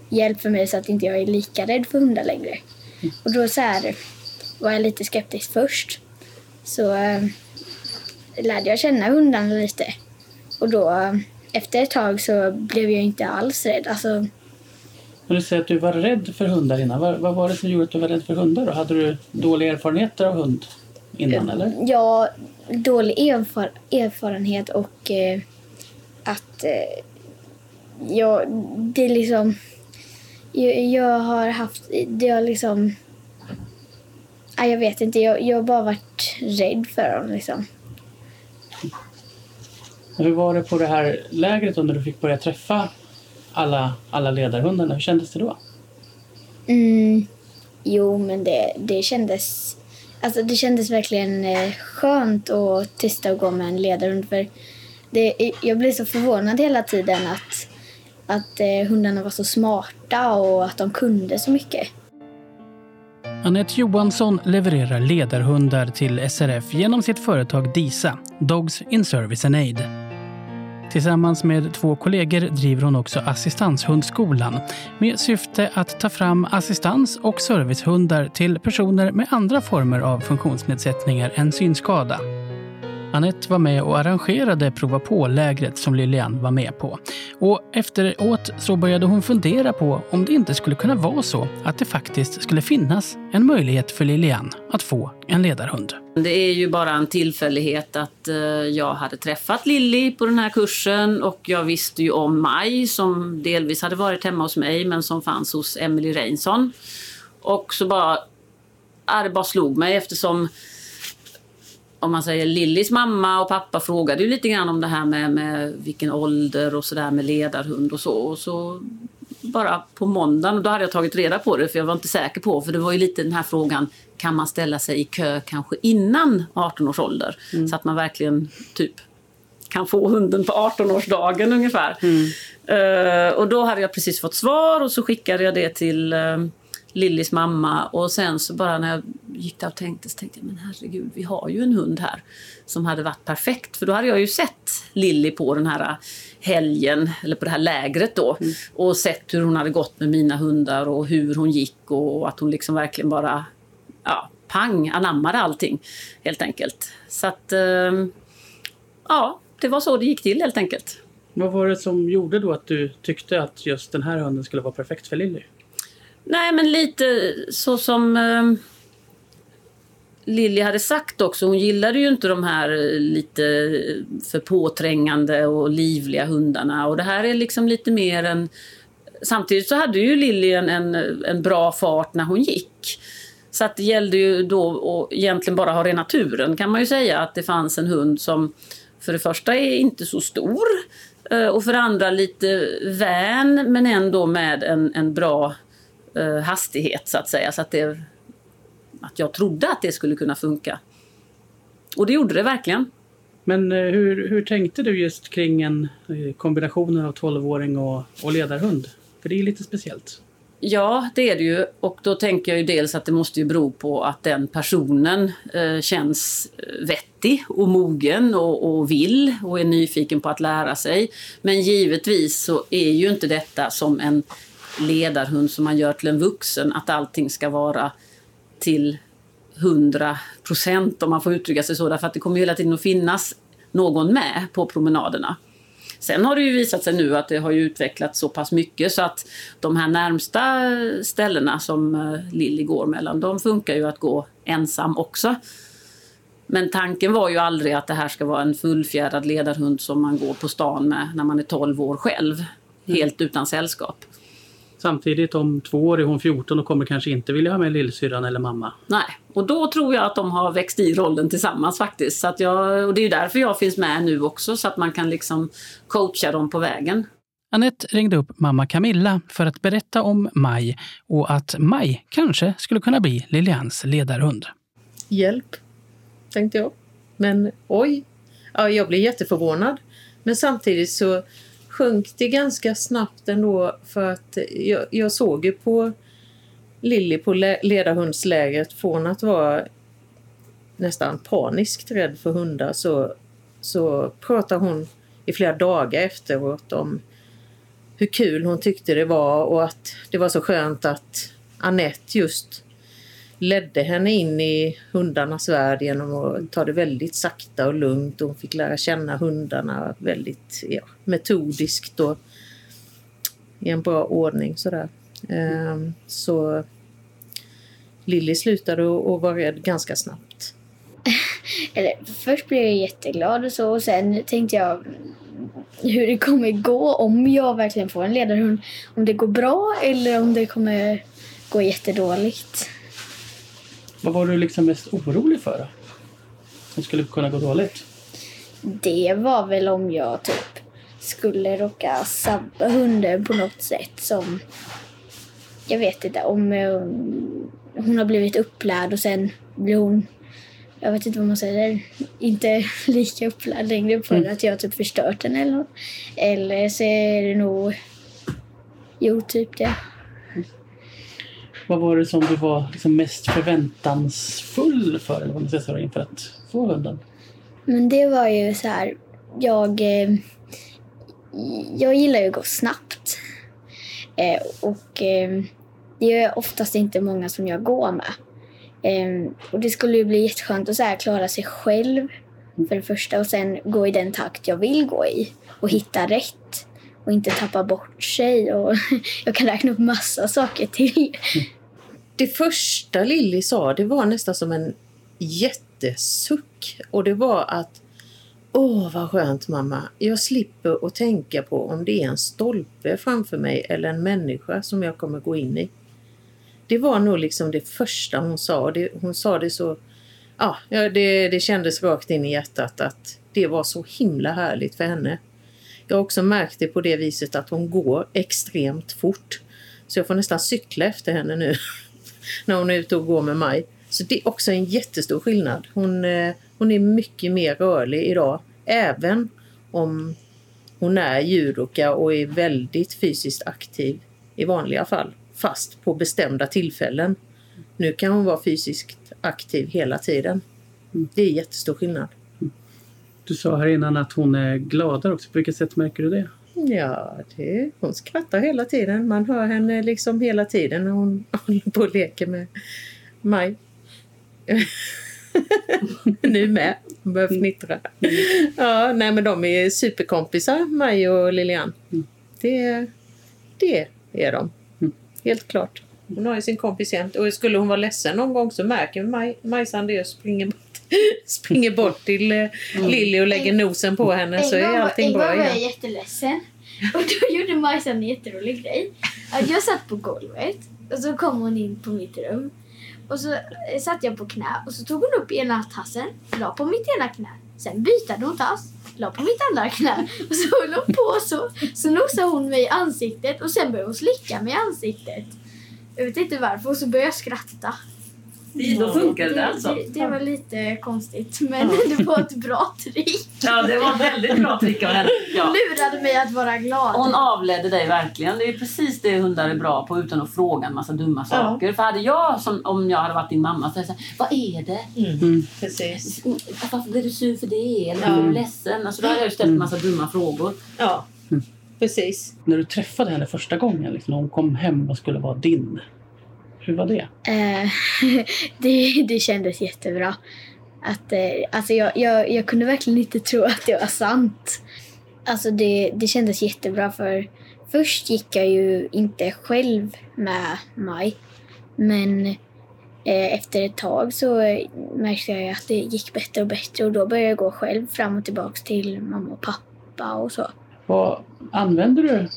hjälp för mig så att inte jag är lika rädd för hundar längre. Och då så här, var jag lite skeptisk först. Så eh, lärde jag känna hundarna lite. Och då eh, efter ett tag så blev jag inte alls rädd. Alltså, Men du säger att du var rädd för hundar innan. Vad, vad var det som gjorde att du var rädd för hundar? Då? Hade du dåliga erfarenheter av hund innan? Eller? Ja, dålig erfar erfarenhet och eh, att eh, jag, det är liksom... Jag, jag har haft... Det har liksom... Ja, jag vet inte, jag, jag har bara varit rädd för dem liksom. Hur var det på det här lägret då när du fick börja träffa alla, alla ledarhundarna? Hur kändes det då? Mm, jo, men det, det kändes... Alltså det kändes verkligen eh, skönt att testa att gå med en ledarhund. För det, jag blev så förvånad hela tiden att, att eh, hundarna var så smarta och att de kunde så mycket. Anette Johansson levererar ledarhundar till SRF genom sitt företag DISA, Dogs in Service and Aid. Tillsammans med två kollegor driver hon också Assistanshundskolan med syfte att ta fram assistans och servicehundar till personer med andra former av funktionsnedsättningar än synskada. Anette var med och arrangerade prova på-lägret som Lilian var med på. Och efteråt så började hon fundera på om det inte skulle kunna vara så att det faktiskt skulle finnas en möjlighet för Lilian att få en ledarhund. Det är ju bara en tillfällighet att eh, jag hade träffat Lilly på den här kursen och jag visste ju om Maj som delvis hade varit hemma hos mig men som fanns hos Emily Reinsson. Och så bara, ja, det bara slog mig eftersom om man säger Lillys mamma och pappa frågade ju lite grann om det här med, med vilken ålder och sådär med ledarhund och så. Och så bara på måndagen och då hade jag tagit reda på det för jag var inte säker på, för det var ju lite den här frågan, kan man ställa sig i kö kanske innan 18 års ålder? Mm. Så att man verkligen typ kan få hunden på 18-årsdagen ungefär. Eh, och då hade jag precis fått svar och så skickade jag det till uh, Lillis mamma och sen så bara när jag gick där och tänkte så tänkte jag men herregud vi har ju en hund här som hade varit perfekt för då hade jag ju sett Lilly på den här helgen eller på det här lägret då och sett hur hon hade gått med mina hundar och hur hon gick och att hon liksom verkligen bara ja, pang anammade allting helt enkelt. Så att eh, ja, det var så det gick till helt enkelt. Vad var det som gjorde då att du tyckte att just den här hunden skulle vara perfekt för Lilly? Nej, men lite så som eh, Lilly hade sagt också. Hon gillade ju inte de här eh, lite eh, för påträngande och livliga hundarna. Och det här är liksom lite mer en... Samtidigt så hade ju Lilly en, en, en bra fart när hon gick. Så att det gällde ju då att egentligen bara ha rena turen kan man ju säga. Att det fanns en hund som för det första är inte så stor eh, och för det andra lite vän men ändå med en, en bra eh, hastighet så att säga. Så att, det, att jag trodde att det skulle kunna funka. Och det gjorde det verkligen. Men eh, hur, hur tänkte du just kring en eh, kombinationen av 12-åring och, och ledarhund? För det är lite speciellt. Ja, det är det ju. Och då tänker jag ju dels att det måste ju bero på att den personen eh, känns vettig och mogen och, och vill och är nyfiken på att lära sig. Men givetvis så är ju inte detta som en ledarhund som man gör till en vuxen, att allting ska vara till 100 procent om man får uttrycka sig så. Därför att det kommer hela tiden att finnas någon med på promenaderna. Sen har det ju visat sig nu att det har utvecklats så pass mycket så att de här närmsta ställena som eh, Lilly går mellan, de funkar ju att gå ensam också. Men tanken var ju aldrig att det här ska vara en fullfjädrad ledarhund som man går på stan med när man är 12 år själv. Helt utan sällskap. Samtidigt om två år är hon 14 och kommer kanske inte vilja ha med lillsyrran eller mamma. Nej, och då tror jag att de har växt i rollen tillsammans faktiskt. Så att jag, och det är ju därför jag finns med nu också, så att man kan liksom coacha dem på vägen. Anette ringde upp mamma Camilla för att berätta om Maj och att Maj kanske skulle kunna bli Lilians ledarhund. Hjälp, tänkte jag. Men oj, ja, jag blev jätteförvånad. Men samtidigt så sjönk det ganska snabbt ändå för att jag, jag såg ju på Lilly på le- ledarhundslägret från att vara nästan paniskt rädd för hundar så, så pratar hon i flera dagar efteråt om hur kul hon tyckte det var och att det var så skönt att Annette just ledde henne in i hundarnas värld genom att ta det väldigt sakta och lugnt. Hon fick lära känna hundarna väldigt ja, metodiskt och i en bra ordning. Sådär. Ehm, så Lilly slutade att att vara rädd ganska snabbt. (laughs) Eller, först blev jag jätteglad och så och sen tänkte jag hur det kommer gå om jag verkligen får en ledarhund. Om det går bra eller om det kommer gå jättedåligt. Vad var du liksom mest orolig för? Som skulle kunna gå dåligt? Det var väl om jag typ skulle råka sabba hunden på något sätt som jag vet inte om hon har blivit upplärd och sen blir hon jag vet inte vad man säger, inte (laughs) lika upplärd längre på Mm. att jag typ förstört den eller något. Eller så är det nog, jo typ det. Vad var det som du var liksom mest förväntansfull för eller vad man ska säga, inför att få hunden? Men det var ju så här, jag, eh, jag gillar ju att gå snabbt. Eh, och eh, det är oftast inte många som jag går med. Eh, och det skulle ju bli jätteskönt att så här klara sig själv för det första och sen gå i den takt jag vill gå i och hitta rätt och inte tappa bort sig. Och (laughs) jag kan räkna upp massa saker till. Det första Lilly sa det var nästan som en jättesuck. Och det var att Åh, vad skönt mamma. Jag slipper att tänka på om det är en stolpe framför mig eller en människa som jag kommer gå in i. Det var nog liksom det första hon sa. Det, hon sa det så... Ja, det, det kändes rakt in i hjärtat att det var så himla härligt för henne. Jag har också märkt det på det viset att hon går extremt fort. Så jag får nästan cykla efter henne nu (laughs) när hon är ute och går med Maj. Så det är också en jättestor skillnad. Hon, eh, hon är mycket mer rörlig idag. Även om hon är judoka och är väldigt fysiskt aktiv i vanliga fall. Fast på bestämda tillfällen. Nu kan hon vara fysiskt aktiv hela tiden. Det är jättestor skillnad. Du sa här innan att hon är gladare också. På vilket sätt märker du det? Ja, det, hon skrattar hela tiden. Man hör henne liksom hela tiden när hon (laughs) håller på och leker med Maj. (laughs) nu med. Hon börjar fnittra. Ja, nej men de är superkompisar, Maj och Lilian. Det, det är de. Helt klart. Hon har ju sin kompis jämt. Och skulle hon vara ledsen någon gång så märker Maj, Majsan det och springer bort, (laughs) springer bort till eh, Lilly och lägger nosen på henne så är allting bra En gång var jag igen. jätteledsen. (laughs) Och då gjorde Majsan en jätterolig grej. Jag satt på golvet och så kom hon in på mitt rum. Och så eh, satt jag på knä och så tog hon upp ena tassen, la på mitt ena knä. Sen bytade hon tass, la på mitt andra knä. (laughs) Och så höll hon på så. Så nosade hon mig i ansiktet och sen började hon slicka mig i ansiktet. Jag vet inte varför och så började jag skratta. Det, då funkade det alltså? Det, det var lite konstigt men det var ett bra trick. Ja, det var ett väldigt bra trick av henne. Ja. Lurade mig att vara glad. Hon avledde dig verkligen. Det är precis det hundar är bra på utan att fråga en massa dumma saker. För hade jag, som, om jag hade varit din mamma, så hade jag sagt Vad är det? Mm. Precis. Varför blir du sur för det? Eller Ja. är du ledsen? Alltså, då hade jag ju ställt en massa dumma frågor. Ja, precis. När du träffade henne första gången, liksom, när hon kom hem och skulle vara din. Hur var det? Eh, (laughs) det, det kändes jättebra. Att, eh, alltså jag, jag, jag kunde verkligen inte tro att det var sant. Alltså det, det kändes jättebra för först gick jag ju inte själv med Maj. Men eh, efter ett tag så märkte jag att det gick bättre och bättre och då började jag gå själv fram och tillbaks till mamma och pappa och så. Vad använder du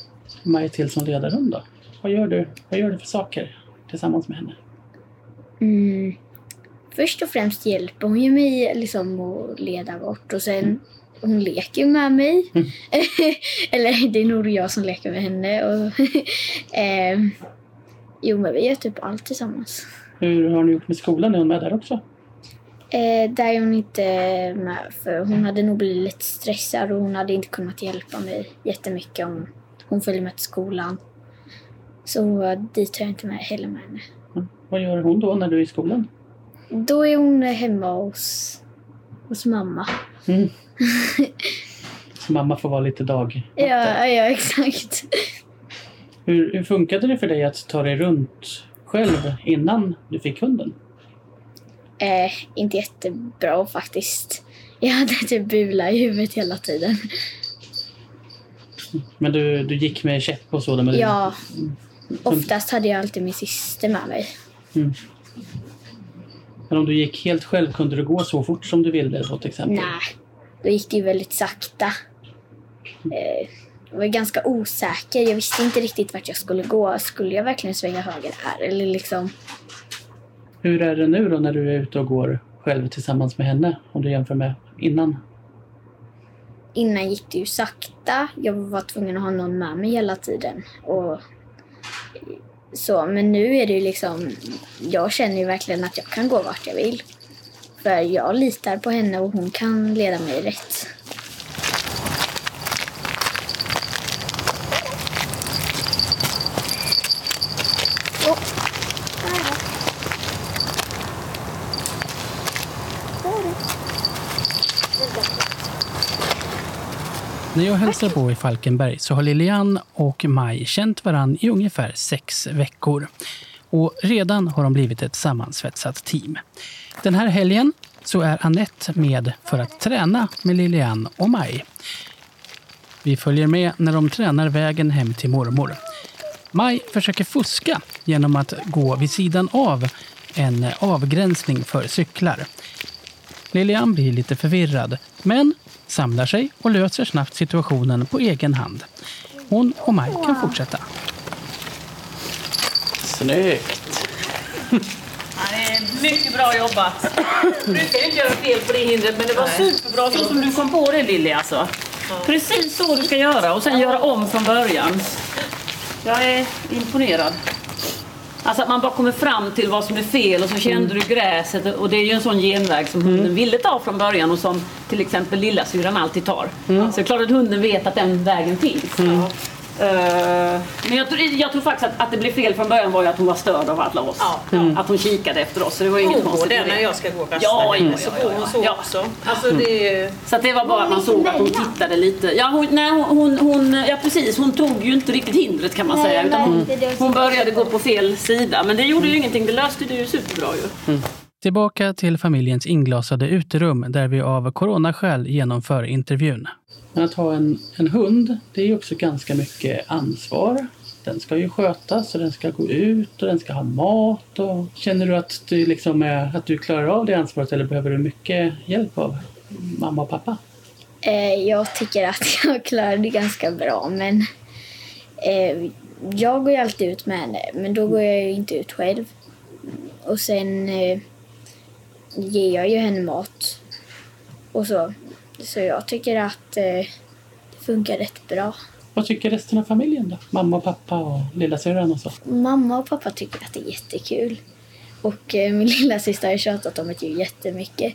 Maj till som ledarhund då? Vad gör du, vad gör du för saker tillsammans med henne? Mm. Först och främst hjälper hon ju mig liksom att leda bort och sen hon leker med mig. (laughs) Eller det är nog jag som leker med henne. Och, (laughs) eh, jo men vi gör typ allt tillsammans. Hur har ni gjort med skolan? Är hon med där också? Eh, där är hon inte med för hon hade nog blivit lite stressad och hon hade inte kunnat hjälpa mig jättemycket om hon följer med till skolan. Så dit tar jag inte med heller med henne. Vad gör hon då när du är i skolan? Då är hon hemma hos, hos mamma. Mm. (laughs) Så mamma får vara lite dag. Ja, ja exakt. Hur, hur funkade det för dig att ta dig runt själv innan du fick hunden? Eh, inte jättebra faktiskt. Jag hade typ bula i huvudet hela tiden. Men du, du gick med käpp och så? Men Ja, oftast hade jag alltid min syster med mig. Mm. Men om du gick helt själv, kunde du gå så fort som du ville då till exempel? Nej, då gick det ju väldigt sakta. Eh, jag var ganska osäker. Jag visste inte riktigt vart jag skulle gå. Skulle jag verkligen svänga höger här? Eller liksom... Hur är det nu då när du är ute och går själv tillsammans med henne? Om du jämför med innan? Innan gick det ju sakta. Jag var tvungen att ha någon med mig hela tiden. Och så, men nu är det ju liksom... Jag känner ju verkligen att jag kan gå vart jag vill. För jag litar på henne och hon kan leda mig rätt. När jag hälsar på i Falkenberg så har Lilian och Maj känt varann i ungefär sex veckor. Och redan har de blivit ett sammansvetsat team. Den här helgen så är Annette med för att träna med Lilian och Maj. Vi följer med när de tränar vägen hem till mormor. Maj försöker fuska genom att gå vid sidan av en avgränsning för cyklar. Lilian blir lite förvirrad, men samlar sig och löser snabbt situationen på egen hand. Hon och Maj kan fortsätta. Snyggt! Ja, det är mycket bra jobbat. Du brukar ju inte göra fel på det hindret, men det var superbra så som du kom på det Lilly alltså. Precis så du ska göra och sen göra om från början. Jag är imponerad. Alltså att man bara kommer fram till vad som är fel och så kände du gräset och det är ju en sån genväg som hunden ville ta från början och som till exempel lillasyrran alltid tar. Så det är klart att hunden vet att den vägen finns. Eh, men jag, tror- jag tror faktiskt att, att det blev fel från början var ju att hon var störd av alla oss. Att hon kikade efter oss. Så det var inget Hon går konstigt där med det. när jag ska gå och rasta Ja, ja, så ja, går ja, hon så ja. också. Alltså det är... Så att det var bara att man såg att hon tittade lite. Ja, hon, nej, hon, hon, hon, ja precis, hon tog ju inte riktigt hindret kan man Nej, säga. Utan hon, det- det hon började gå på fel sida. Men det gjorde ju ingenting, det löste det ju superbra ju. Tillbaka till familjens inglasade uterum där vi av coronaskäl genomför intervjun. Men att ha en, en hund, det är också ganska mycket ansvar. Den ska ju skötas och den ska gå ut och den ska ha mat. Och... Känner du att du, liksom är, att du klarar av det ansvaret eller behöver du mycket hjälp av mamma och pappa? Eh, jag tycker att (laughs) jag klarar det ganska bra, men eh, jag går ju alltid ut med henne, men då går jag ju inte ut själv. Och sen eh, ger jag ju henne mat och så. Så jag tycker att eh, det funkar rätt bra. Vad tycker resten av familjen då? Mamma och pappa och lillasyrran och så? Mamma och pappa tycker att det är jättekul. Och eh, min (laughs) lilla syster har ju tjatat om det ju jättemycket.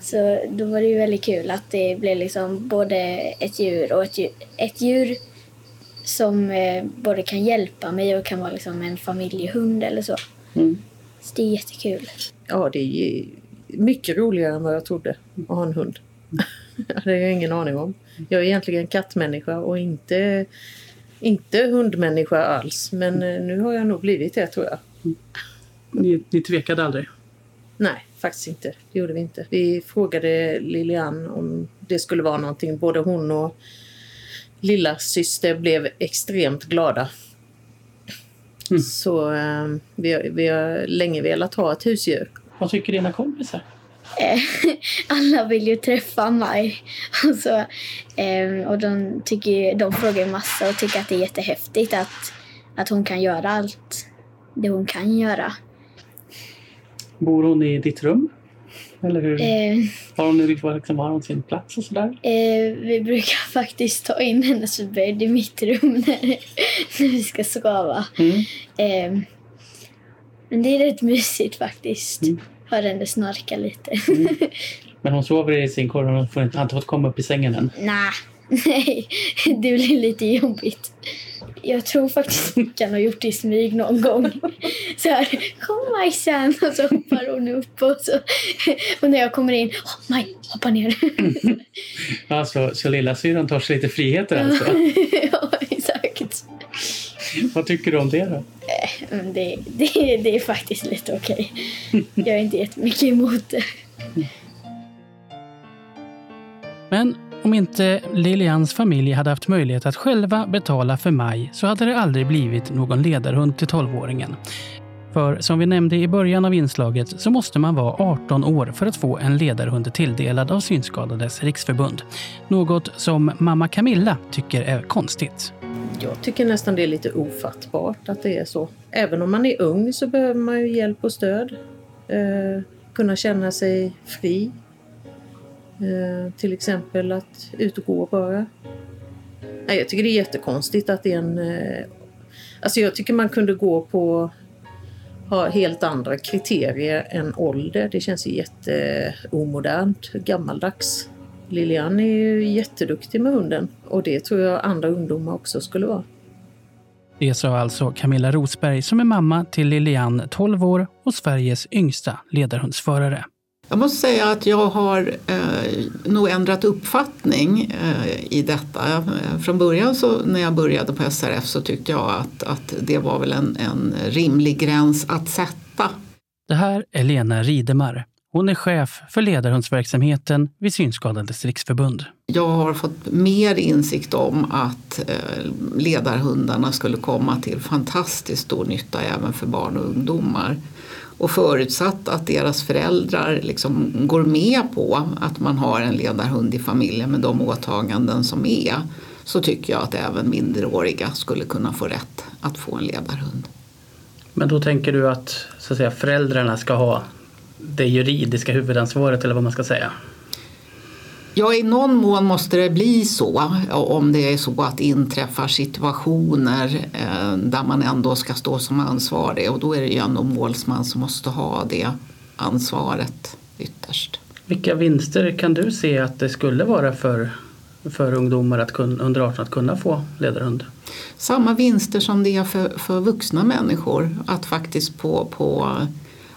Så då var det ju väldigt kul att det blev liksom både ett djur och ett djur, ett djur som eh, både kan hjälpa mig och kan vara liksom en familjehund eller så. Mm. Så det är jättekul. Ja, det är mycket roligare än vad jag trodde att ha en hund. (laughs) det har jag ingen aning om. Jag är egentligen kattmänniska och inte, inte hundmänniska alls. Men eh, nu har jag nog blivit det tror jag. Ni, ni tvekade aldrig? Nej, faktiskt inte. Det gjorde vi inte. Vi frågade Lilian om det skulle vara någonting. Både hon och lilla syster blev extremt glada. Så eh, vi, har, vi har länge velat ha ett husdjur. Vad tycker dina kompisar? Eh, (laughs) Alla vill ju träffa mig. Och, så, eh, och de, tycker, de frågar ju massa och tycker att det är jättehäftigt att, att hon kan göra allt det hon kan göra. Bor hon i ditt rum? Eller hur? Eh, Har hon, liksom, har hon sin plats och sådär? Eh, vi brukar (laughs) faktiskt ta in hennes bädd i mitt rum när, (laughs) när vi ska sova. Mm. Eh, men det är rätt mysigt faktiskt. Mm. Höra henne snarka lite. (laughs) Men hon sover i sin och hon får inte, har inte fått komma upp i sängen än. Nej, (laughs) nej, det blir lite jobbigt. Jag tror faktiskt Mickan har gjort det i smyg någon gång. (laughs) Så här, kom Majsan! Och så hoppar hon upp och så. Och när jag kommer in, oh, Maj, hoppa ner. Alltså, så lillasyrran tar sig lite friheter alltså? ja. (laughs) Vad tycker du om det då? Men det, det, det är faktiskt lite okej. (laughs) Jag är inte jättemycket emot det. Men om inte Lilians familj hade haft möjlighet att själva betala för Maj så hade det aldrig blivit någon ledarhund till 12-åringen. För som vi nämnde i början av inslaget så måste man vara 18 år för att få en ledarhund tilldelad av Synskadades riksförbund. Något som mamma Camilla tycker är konstigt. Jag tycker nästan det är lite ofattbart att det är så. Även om man är ung så behöver man ju hjälp och stöd. Eh, kunna känna sig fri. Eh, till exempel att ut och gå bara. Nej, jag tycker det är jättekonstigt att det är en... Eh, alltså jag tycker man kunde gå på ha helt andra kriterier än ålder. Det känns ju jätteomodernt, gammaldags. Lilian är ju jätteduktig med hunden och det tror jag andra ungdomar också skulle vara. Det sa alltså Camilla Rosberg som är mamma till Lilian, 12 år och Sveriges yngsta ledarhundsförare. Jag måste säga att jag har eh, nog ändrat uppfattning eh, i detta. Eh, Från början så, när jag började på SRF så tyckte jag att, att det var väl en, en rimlig gräns att sätta. Det här är Lena Ridemar. Hon är chef för ledarhundsverksamheten vid Synskadades riksförbund. Jag har fått mer insikt om att eh, ledarhundarna skulle komma till fantastiskt stor nytta även för barn och ungdomar. Och förutsatt att deras föräldrar liksom går med på att man har en ledarhund i familjen med de åtaganden som är så tycker jag att även minderåriga skulle kunna få rätt att få en ledarhund. Men då tänker du att, så att säga, föräldrarna ska ha det juridiska huvudansvaret eller vad man ska säga? Ja, i någon mån måste det bli så om det är så att det inträffar situationer eh, där man ändå ska stå som ansvarig och då är det ju ändå målsman som måste ha det ansvaret ytterst. Vilka vinster kan du se att det skulle vara för, för ungdomar att kun, under 18 att kunna få ledarhund? Samma vinster som det är för, för vuxna människor. Att faktiskt på, på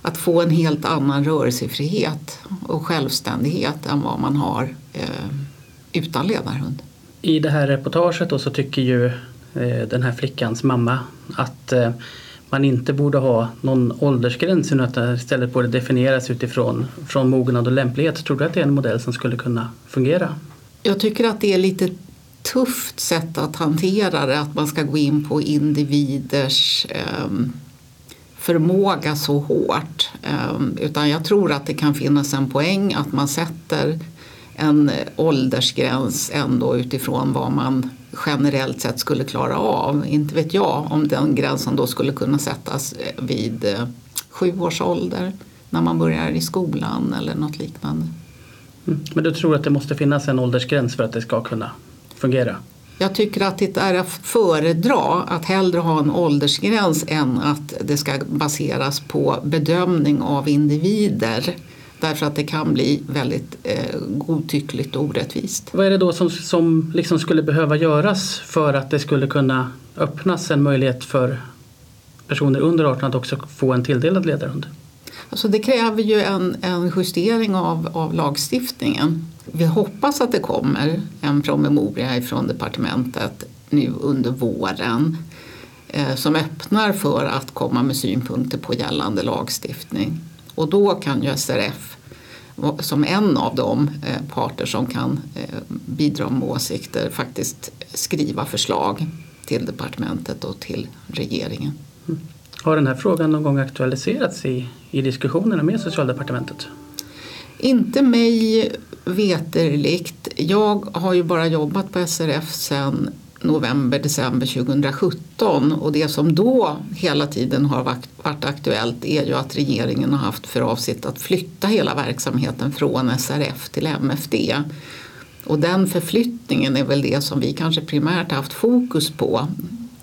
att få en helt annan rörelsefrihet och självständighet än vad man har eh, utan ledarhund. I det här reportaget då så tycker ju eh, den här flickans mamma att eh, man inte borde ha någon åldersgräns utan att det istället borde definieras utifrån från mognad och lämplighet. Tror du att det är en modell som skulle kunna fungera? Jag tycker att det är lite tufft sätt att hantera det, att man ska gå in på individers eh, förmåga så hårt. Ehm, utan jag tror att det kan finnas en poäng att man sätter en åldersgräns ändå utifrån vad man generellt sett skulle klara av. Inte vet jag om den gränsen då skulle kunna sättas eh, vid eh, sju års ålder när man börjar i skolan eller något liknande. Mm. Men du tror att det måste finnas en åldersgräns för att det ska kunna fungera? Jag tycker att det är att föredra att hellre ha en åldersgräns än att det ska baseras på bedömning av individer. Därför att det kan bli väldigt eh, godtyckligt och orättvist. Vad är det då som, som liksom skulle behöva göras för att det skulle kunna öppnas en möjlighet för personer under 18 att också få en tilldelad ledarhund? Alltså det kräver ju en, en justering av, av lagstiftningen. Vi hoppas att det kommer en promemoria från departementet nu under våren eh, som öppnar för att komma med synpunkter på gällande lagstiftning. Och då kan ju SRF som en av de eh, parter som kan eh, bidra med åsikter faktiskt skriva förslag till departementet och till regeringen. Mm. Har den här frågan någon gång aktualiserats i, i diskussionerna med socialdepartementet? Inte mig veterligt. Jag har ju bara jobbat på SRF sedan november, december 2017 och det som då hela tiden har varit aktuellt är ju att regeringen har haft för avsikt att flytta hela verksamheten från SRF till MFD. Och den förflyttningen är väl det som vi kanske primärt haft fokus på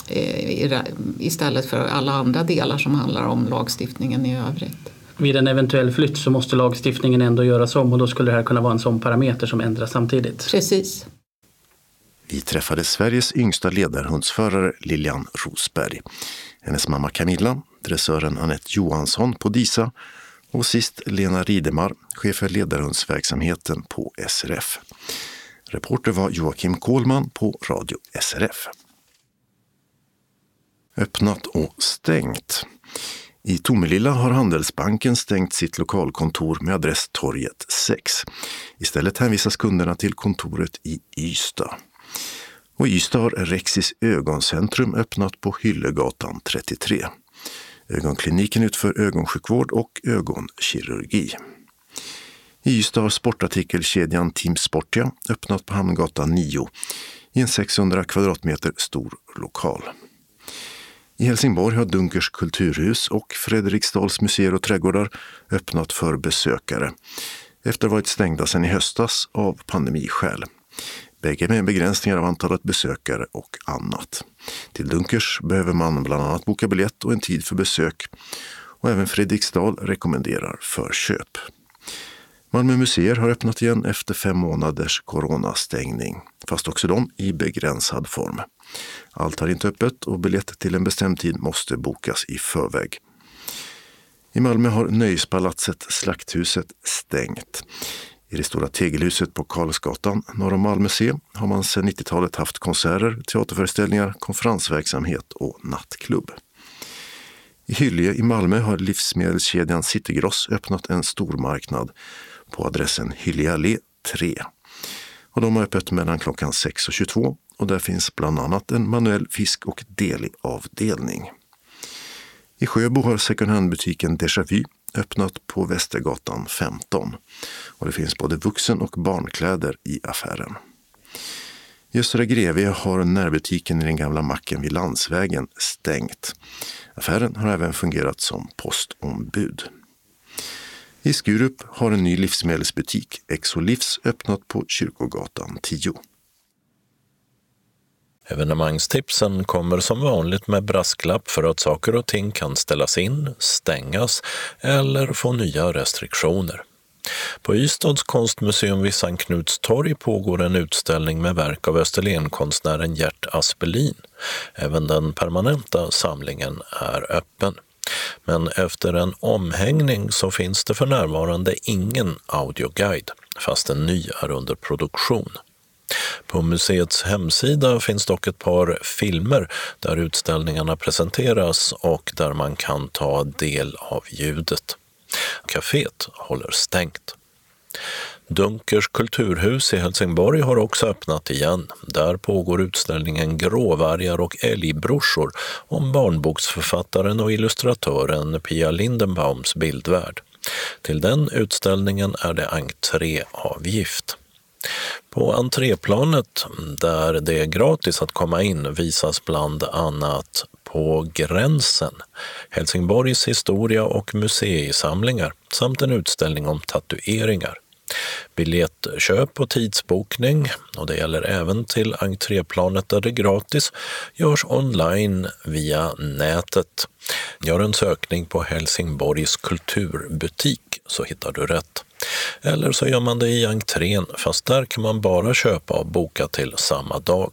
eh, istället för alla andra delar som handlar om lagstiftningen i övrigt. Vid en eventuell flytt så måste lagstiftningen ändå göras om och då skulle det här kunna vara en sån parameter som ändras samtidigt. Precis. Vi träffade Sveriges yngsta ledarhundsförare Lilian Rosberg, hennes mamma Camilla, dressören Annette Johansson på DISA och sist Lena Ridemar, chef för ledarhundsverksamheten på SRF. Reporter var Joakim Kohlman på Radio SRF. Öppnat och stängt. I Tomelilla har Handelsbanken stängt sitt lokalkontor med adress Torget 6. Istället hänvisas kunderna till kontoret i Ystad. Och i Ystad har Rexis ögoncentrum öppnat på Hyllegatan 33. Ögonkliniken utför ögonsjukvård och ögonkirurgi. I Ystad har sportartikelkedjan Team Sportia öppnat på Hamngatan 9 i en 600 kvadratmeter stor lokal. I Helsingborg har Dunkers kulturhus och Fredriksdals museer och trädgårdar öppnat för besökare efter att ha varit stängda sedan i höstas av pandemiskäl. Bägge med begränsningar av antalet besökare och annat. Till Dunkers behöver man bland annat boka biljett och en tid för besök och även Fredriksdal rekommenderar förköp. Malmö museer har öppnat igen efter fem månaders coronastängning, fast också de i begränsad form. Allt har inte öppet och biljett till en bestämd tid måste bokas i förväg. I Malmö har Nöjespalatset Slakthuset stängt. I det stora tegelhuset på Karlsgatan norr om Malmö C har man sedan 90-talet haft konserter, teaterföreställningar, konferensverksamhet och nattklubb. I Hyllie i Malmö har livsmedelskedjan Citygross öppnat en stormarknad på adressen Hyllie Allé 3. Och de har öppet mellan klockan 6 och 22 och där finns bland annat en manuell fisk och deli-avdelning. I Sjöbo har second hand-butiken Déjà Vu öppnat på Västergatan 15 och det finns både vuxen och barnkläder i affären. I Östra Grevie har närbutiken i den gamla macken vid Landsvägen stängt. Affären har även fungerat som postombud. I Skurup har en ny livsmedelsbutik, Exolivs, öppnat på Kyrkogatan 10. Evenemangstipsen kommer som vanligt med brasklapp för att saker och ting kan ställas in, stängas eller få nya restriktioner. På Ystads konstmuseum vid Sankt Knuts torg pågår en utställning med verk av Österlenkonstnären Gert Aspelin. Även den permanenta samlingen är öppen. Men efter en omhängning så finns det för närvarande ingen audioguide, fast en ny är under produktion. På museets hemsida finns dock ett par filmer där utställningarna presenteras och där man kan ta del av ljudet. Caféet håller stängt. Dunkers kulturhus i Helsingborg har också öppnat igen. Där pågår utställningen Gråvargar och älgbrorsor om barnboksförfattaren och illustratören Pia Lindenbaums bildvärld. Till den utställningen är det entréavgift. På entréplanet, där det är gratis att komma in, visas bland annat På gränsen, Helsingborgs historia och museisamlingar samt en utställning om tatueringar. Biljettköp och tidsbokning, och det gäller även till entréplanet där det är gratis, görs online via nätet. Gör en sökning på Helsingborgs kulturbutik så hittar du rätt. Eller så gör man det i entrén, fast där kan man bara köpa och boka till samma dag.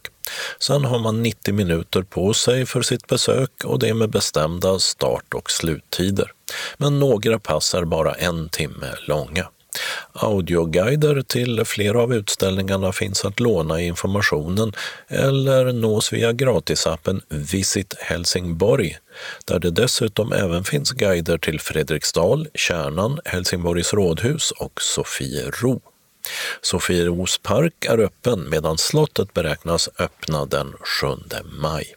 Sen har man 90 minuter på sig för sitt besök och det med bestämda start och sluttider. Men några pass är bara en timme långa. Audioguider till flera av utställningarna finns att låna i informationen eller nås via gratisappen Visit Helsingborg, där det dessutom även finns guider till Fredriksdal, Kärnan, Helsingborgs rådhus och Sofiero. Sofieros park är öppen medan slottet beräknas öppna den 7 maj.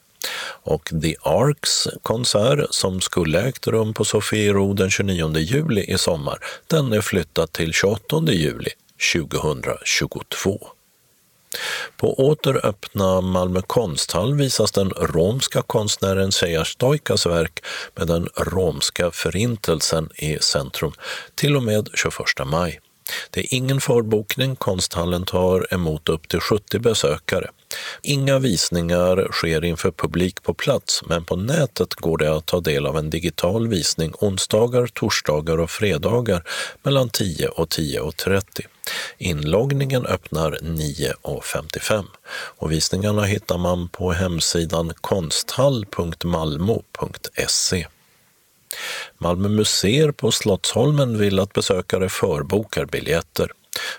Och The Arks konsert som skulle ägt rum på Sofiero den 29 juli i sommar, den är flyttad till 28 juli 2022. På åter öppna Malmö konsthall visas den romska konstnären Seja Stojkas verk med den romska förintelsen i centrum till och med 21 maj. Det är ingen förbokning, konsthallen tar emot upp till 70 besökare. Inga visningar sker inför publik på plats, men på nätet går det att ta del av en digital visning onsdagar, torsdagar och fredagar mellan 10 och 10.30. Inloggningen öppnar 9.55 och visningarna hittar man på hemsidan konsthall.malmo.se. Malmö museer på Slottsholmen vill att besökare förbokar biljetter.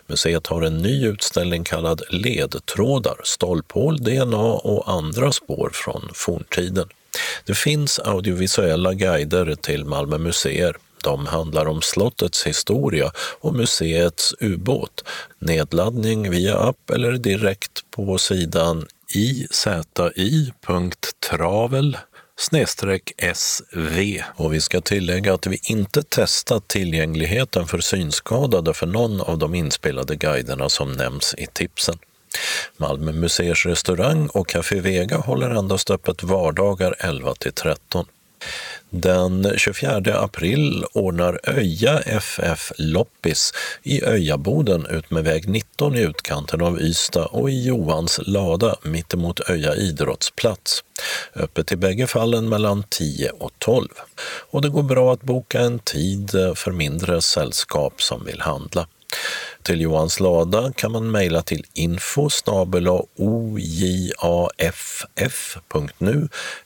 Museet har en ny utställning kallad Ledtrådar, stolphål, DNA och andra spår från forntiden. Det finns audiovisuella guider till Malmö museer. De handlar om slottets historia och museets ubåt. Nedladdning via app eller direkt på sidan izi.travel SV. Och vi ska tillägga att vi inte testat tillgängligheten för synskadade för någon av de inspelade guiderna som nämns i tipsen. Malmö museers restaurang och Café Vega håller endast öppet vardagar 11 till 13. Den 24 april ordnar Öja FF Loppis i Öjaboden ut med väg 19 i utkanten av Ystad och i Johans lada mittemot Öja idrottsplats. Öppet i bägge fallen mellan 10 och 12. Och det går bra att boka en tid för mindre sällskap som vill handla. Till Johans lada kan man mejla till info ojaff.nu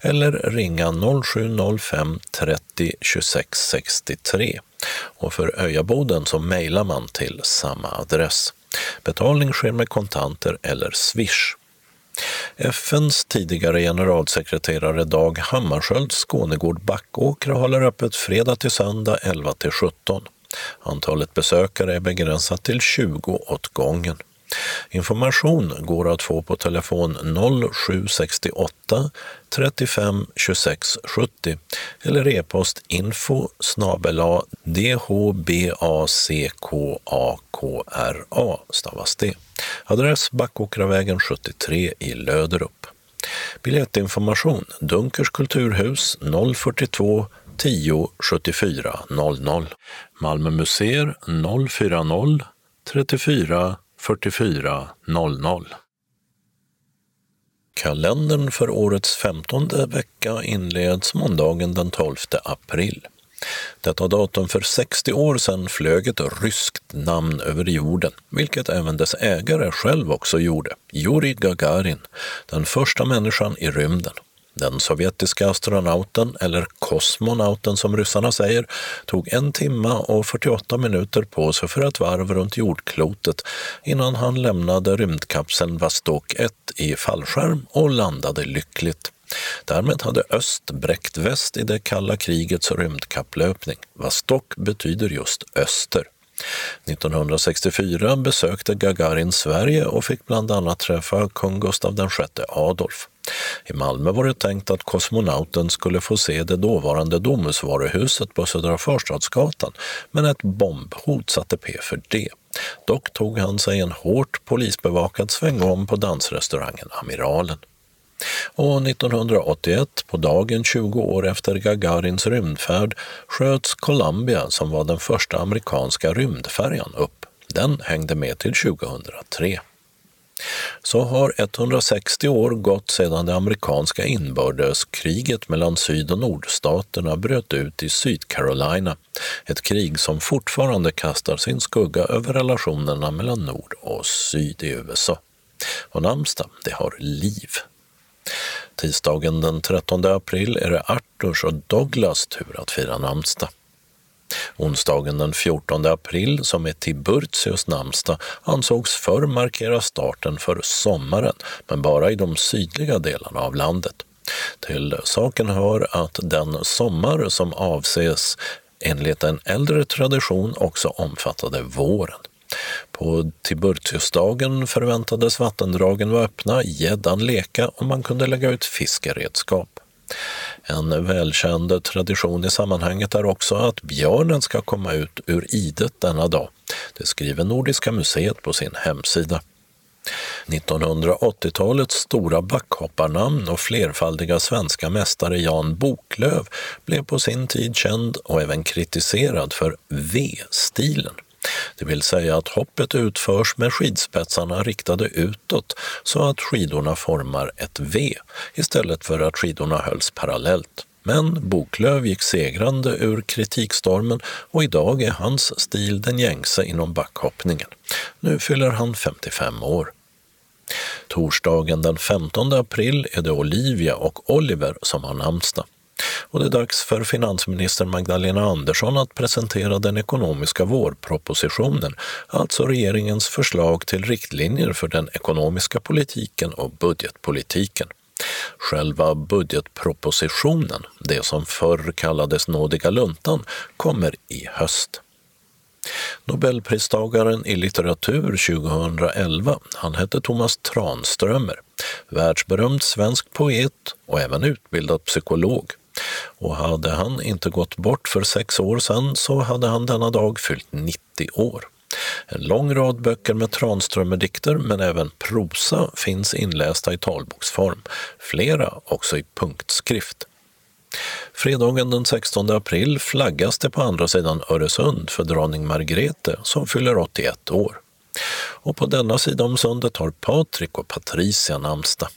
eller ringa 0705 30 26 63. Och för Öjaboden så mejlar man till samma adress. Betalning sker med kontanter eller swish. FNs tidigare generalsekreterare Dag Hammarskjölds Skånegård Backåkra håller öppet fredag till söndag 11 till 17. Antalet besökare är begränsat till 20 åt gången. Information går att få på telefon 0768 35 26 70 eller e-post info snabela dhbackakra stavas det. Adress Backåkravägen 73 i Löderup. Biljettinformation Dunkers kulturhus 042 10 74 00. Malmö museer 040 34 44 00. Kalendern för årets femtonde vecka inleds måndagen den 12 april. Detta datum för 60 år sedan flög ett ryskt namn över jorden, vilket även dess ägare själv också gjorde, Jurij Gagarin, den första människan i rymden. Den sovjetiska astronauten, eller kosmonauten som ryssarna säger, tog en timma och 48 minuter på sig för ett varv runt jordklotet innan han lämnade rymdkapseln Vostok 1 i fallskärm och landade lyckligt. Därmed hade öst bräckt väst i det kalla krigets rymdkapplöpning. Vostok betyder just öster. 1964 besökte Gagarin Sverige och fick bland annat träffa kung Gustav VI Adolf. I Malmö var det tänkt att kosmonauten skulle få se det dåvarande Domusvaruhuset på Södra Förstadsgatan, men ett bombhot satte P för det. Dock tog han sig en hårt polisbevakad svängom på dansrestaurangen Amiralen. Och 1981, på dagen 20 år efter Gagarins rymdfärd, sköts Columbia som var den första amerikanska rymdfärjan upp. Den hängde med till 2003 så har 160 år gått sedan det amerikanska inbördeskriget mellan syd och nordstaterna bröt ut i Sydcarolina. Ett krig som fortfarande kastar sin skugga över relationerna mellan nord och syd i USA. Och namnsdag, det har liv. Tisdagen den 13 april är det Arturs och Douglas tur att fira namnsdag. Onsdagen den 14 april, som är Tiburtius namnsdag, ansågs förr markera starten för sommaren, men bara i de sydliga delarna av landet. Till saken hör att den sommar som avses enligt en äldre tradition också omfattade våren. På Tiburtiusdagen förväntades vattendragen vara öppna, gäddan leka och man kunde lägga ut fiskeredskap. En välkänd tradition i sammanhanget är också att björnen ska komma ut ur idet denna dag. Det skriver Nordiska museet på sin hemsida. 1980-talets stora backhopparnamn och flerfaldiga svenska mästare Jan Boklöv blev på sin tid känd och även kritiserad för V-stilen. Det vill säga att hoppet utförs med skidspetsarna riktade utåt så att skidorna formar ett V istället för att skidorna hölls parallellt. Men Boklöv gick segrande ur kritikstormen och idag är hans stil den gängse inom backhoppningen. Nu fyller han 55 år. Torsdagen den 15 april är det Olivia och Oliver som har namnsdag. Och det är dags för finansminister Magdalena Andersson att presentera den ekonomiska vårpropositionen, alltså regeringens förslag till riktlinjer för den ekonomiska politiken och budgetpolitiken. Själva budgetpropositionen, det som förr kallades nådiga luntan, kommer i höst. Nobelpristagaren i litteratur 2011, han hette Thomas Tranströmer, världsberömd svensk poet och även utbildad psykolog. Och hade han inte gått bort för sex år sedan så hade han denna dag fyllt 90 år. En lång rad böcker med Tranströmer-dikter men även prosa finns inlästa i talboksform, flera också i punktskrift. Fredagen den 16 april flaggas det på andra sidan Öresund för drottning Margrethe som fyller 81 år. Och på denna sida om sundet har Patrik och Patricia namnsdag.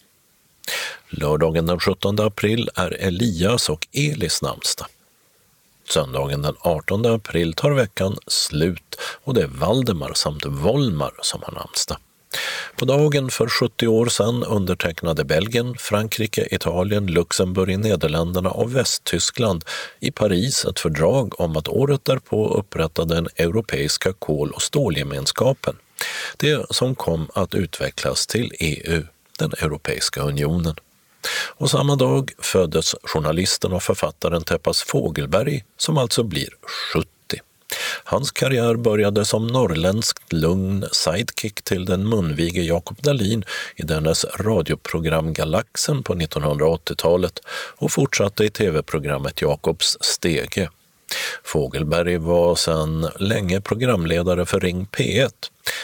Lördagen den 17 april är Elias och Elis namnsdag. Söndagen den 18 april tar veckan slut och det är Valdemar samt Volmar som har namnsdag. På dagen för 70 år sedan undertecknade Belgien, Frankrike, Italien, Luxemburg, Nederländerna och Västtyskland i Paris ett fördrag om att året därpå upprätta den europeiska kol och stålgemenskapen. Det som kom att utvecklas till EU, den Europeiska unionen. Och samma dag föddes journalisten och författaren Teppas Fågelberg som alltså blir 70. Hans karriär började som norrländskt lugn sidekick till den munvige Jakob Dalin i dennes radioprogram Galaxen på 1980-talet och fortsatte i tv-programmet Jakobs stege. Fågelberg var sedan länge programledare för Ring P1,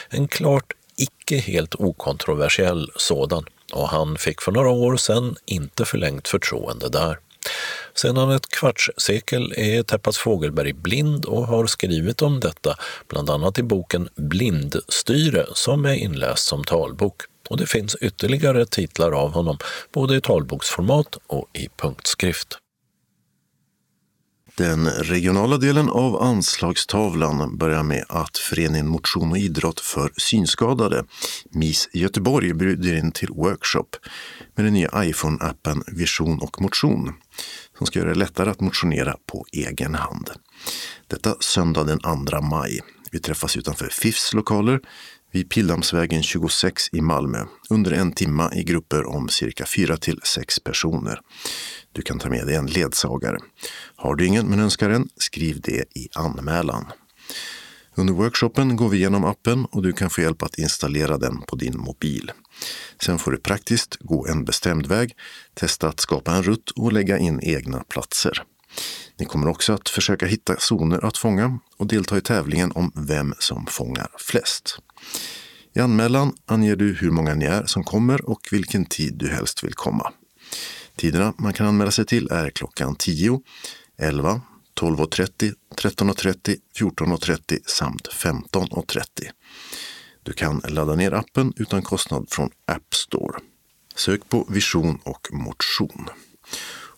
en klart icke helt okontroversiell sådan och han fick för några år sedan inte förlängt förtroende där. Sedan ett kvartssekel är Teppas Fågelberg blind och har skrivit om detta, bland annat i boken Blindstyre som är inläst som talbok. Och det finns ytterligare titlar av honom, både i talboksformat och i punktskrift. Den regionala delen av anslagstavlan börjar med att Föreningen Motion och idrott för synskadade, MIS Göteborg, bjuder in till workshop med den nya iPhone-appen Vision och motion som ska göra det lättare att motionera på egen hand. Detta söndag den 2 maj. Vi träffas utanför FIFs lokaler vid Pildammsvägen 26 i Malmö under en timma i grupper om cirka 4 till 6 personer. Du kan ta med dig en ledsagare. Har du ingen men önskar en, skriv det i anmälan. Under workshopen går vi igenom appen och du kan få hjälp att installera den på din mobil. Sen får du praktiskt gå en bestämd väg, testa att skapa en rutt och lägga in egna platser. Ni kommer också att försöka hitta zoner att fånga och delta i tävlingen om vem som fångar flest. I anmälan anger du hur många ni är som kommer och vilken tid du helst vill komma. Tiderna man kan anmäla sig till är klockan 10, 11, 12.30, 13.30, 14.30 samt 15.30. Du kan ladda ner appen utan kostnad från App Store. Sök på Vision och motion.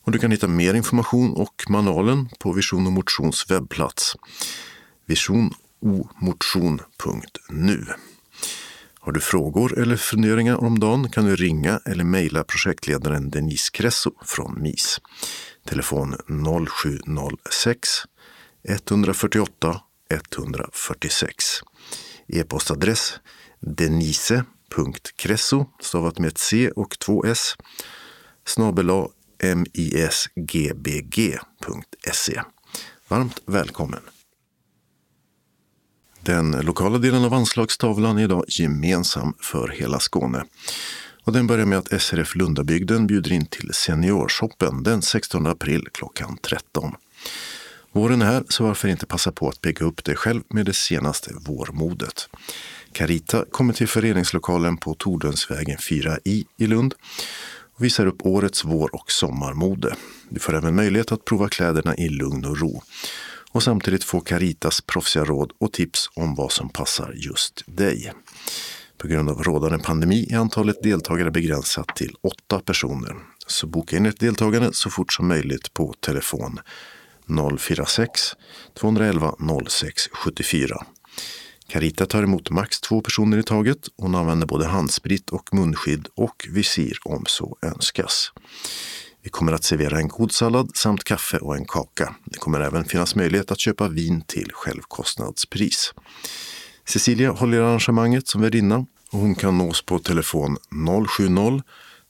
Och du kan hitta mer information och manualen på Vision och motions webbplats visionomotion.nu. Har du frågor eller funderingar om dagen kan du ringa eller mejla projektledaren Denise Cresso från MIS. Telefon 0706 148 146. E-postadress denise.cresso stavat med ett C och två S snabel misgbg.se. Varmt välkommen! Den lokala delen av anslagstavlan är idag gemensam för hela Skåne. Och den börjar med att SRF Lundabygden bjuder in till Seniorshoppen den 16 april klockan 13. Våren är här, så varför inte passa på att bygga upp det själv med det senaste vårmodet. Carita kommer till föreningslokalen på Tordönsvägen 4i i Lund och visar upp årets vår och sommarmode. Du får även möjlighet att prova kläderna i lugn och ro och samtidigt få Caritas proffsiga råd och tips om vad som passar just dig. På grund av rådande pandemi är antalet deltagare begränsat till åtta personer. Så boka in ett deltagande så fort som möjligt på telefon 046 211 06 74. Carita tar emot max två personer i taget. Hon använder både handsprit och munskydd och visir om så önskas. Vi kommer att servera en god sallad samt kaffe och en kaka. Det kommer även finnas möjlighet att köpa vin till självkostnadspris. Cecilia håller arrangemanget som värdinna och hon kan nås på telefon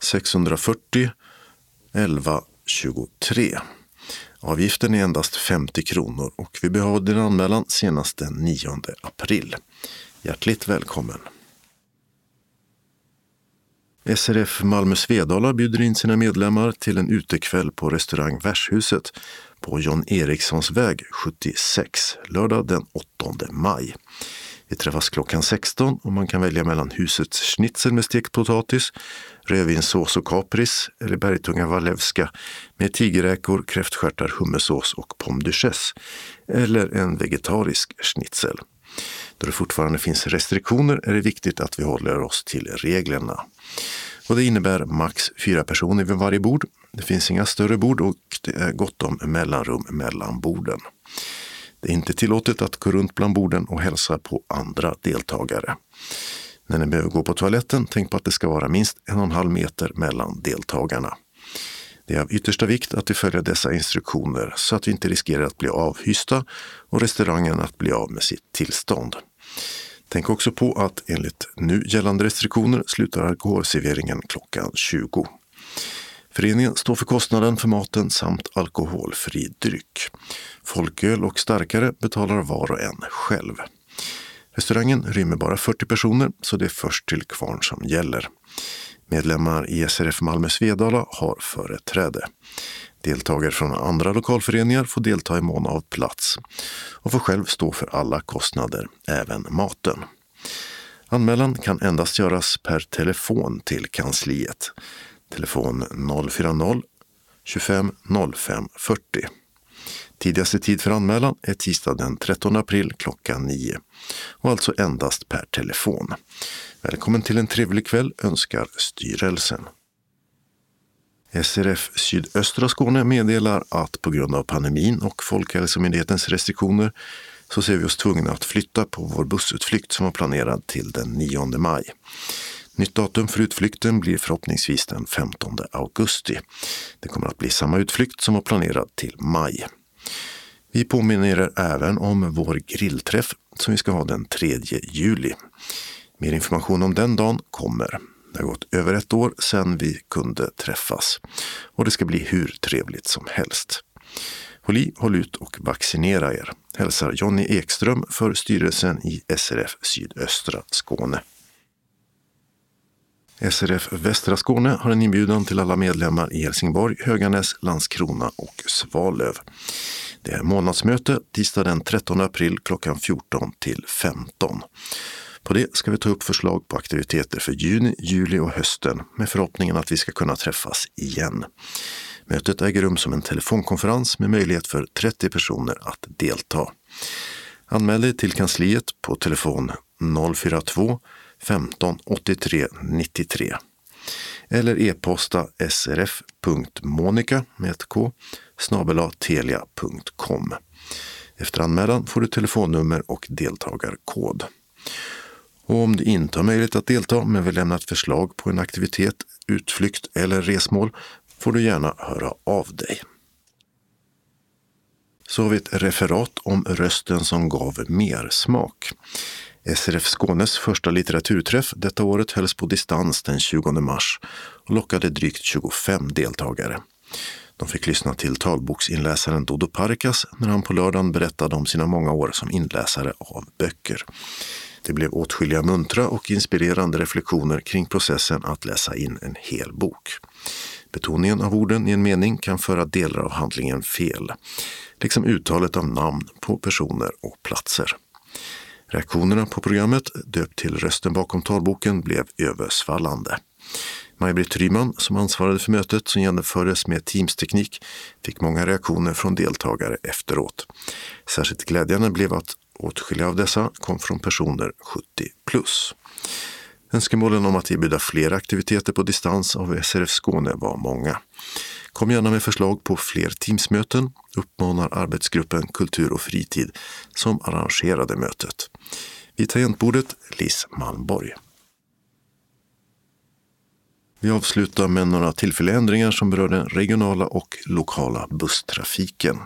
070-640 11 23. Avgiften är endast 50 kronor och vi behöver din anmälan senast den 9 april. Hjärtligt välkommen! SRF Malmö Svedala bjuder in sina medlemmar till en utekväll på restaurang Värshuset på John Erikssons väg 76, lördag den 8 maj. Vi träffas klockan 16 och man kan välja mellan husets schnitzel med stekt potatis, rödvinssås och kapris eller bergtunga walewska med tigerräkor, kräftstjärtar, hummersås och pomme duchesse. Eller en vegetarisk schnitzel. Då det fortfarande finns restriktioner är det viktigt att vi håller oss till reglerna. Och det innebär max fyra personer vid varje bord. Det finns inga större bord och det är gott om mellanrum mellan borden. Det är inte tillåtet att gå runt bland borden och hälsa på andra deltagare. När ni behöver gå på toaletten, tänk på att det ska vara minst en och en halv meter mellan deltagarna. Det är av yttersta vikt att vi följer dessa instruktioner så att vi inte riskerar att bli avhysta och restaurangen att bli av med sitt tillstånd. Tänk också på att enligt nu gällande restriktioner slutar alkoholserveringen klockan 20. Föreningen står för kostnaden för maten samt alkoholfri dryck. Folköl och starkare betalar var och en själv. Restaurangen rymmer bara 40 personer så det är först till kvarn som gäller. Medlemmar i SRF Malmö Svedala har företräde. Deltagare från andra lokalföreningar får delta i mån av plats och får själv stå för alla kostnader, även maten. Anmälan kan endast göras per telefon till kansliet. Telefon 040 25 05 40. Tidigaste tid för anmälan är tisdag den 13 april klockan 9 och alltså endast per telefon. Välkommen till en trevlig kväll önskar styrelsen. SRF Sydöstra Skåne meddelar att på grund av pandemin och Folkhälsomyndighetens restriktioner så ser vi oss tvungna att flytta på vår bussutflykt som var planerad till den 9 maj. Nytt datum för utflykten blir förhoppningsvis den 15 augusti. Det kommer att bli samma utflykt som var planerad till maj. Vi påminner er även om vår grillträff som vi ska ha den 3 juli. Mer information om den dagen kommer. Det har gått över ett år sedan vi kunde träffas och det ska bli hur trevligt som helst. Håll i, håll ut och vaccinera er, hälsar Jonny Ekström för styrelsen i SRF Sydöstra Skåne. SRF Västra Skåne har en inbjudan till alla medlemmar i Helsingborg, Höganäs, Landskrona och Svalöv. Det är månadsmöte tisdag den 13 april klockan 14 till 15. På det ska vi ta upp förslag på aktiviteter för juni, juli och hösten med förhoppningen att vi ska kunna träffas igen. Mötet äger rum som en telefonkonferens med möjlighet för 30 personer att delta. Anmäl dig till kansliet på telefon 042 15 83 93 eller e-posta srf.monica med ett k telia.com. Efter anmälan får du telefonnummer och deltagarkod. Och om du inte har möjlighet att delta men vill lämna ett förslag på en aktivitet, utflykt eller resmål får du gärna höra av dig. Så har vi ett referat om rösten som gav mer smak. SRF Skånes första litteraturträff detta året hölls på distans den 20 mars och lockade drygt 25 deltagare. De fick lyssna till talboksinläsaren Dodo Parkas när han på lördagen berättade om sina många år som inläsare av böcker. Det blev åtskilliga muntra och inspirerande reflektioner kring processen att läsa in en hel bok. Betoningen av orden i en mening kan föra delar av handlingen fel, liksom uttalet av namn på personer och platser. Reaktionerna på programmet, döpt till Rösten bakom talboken, blev översvallande. Maj-Britt Ryman, som ansvarade för mötet som genomfördes med Teams-teknik, fick många reaktioner från deltagare efteråt. Särskilt glädjande blev att åtskilliga av dessa kom från personer 70 plus. Önskemålen om att erbjuda fler aktiviteter på distans av SRF Skåne var många. Kom gärna med förslag på fler Teamsmöten, uppmanar arbetsgruppen Kultur och fritid som arrangerade mötet. Vid tangentbordet Liss Malmborg. Vi avslutar med några tillfälliga ändringar som berör den regionala och lokala busstrafiken.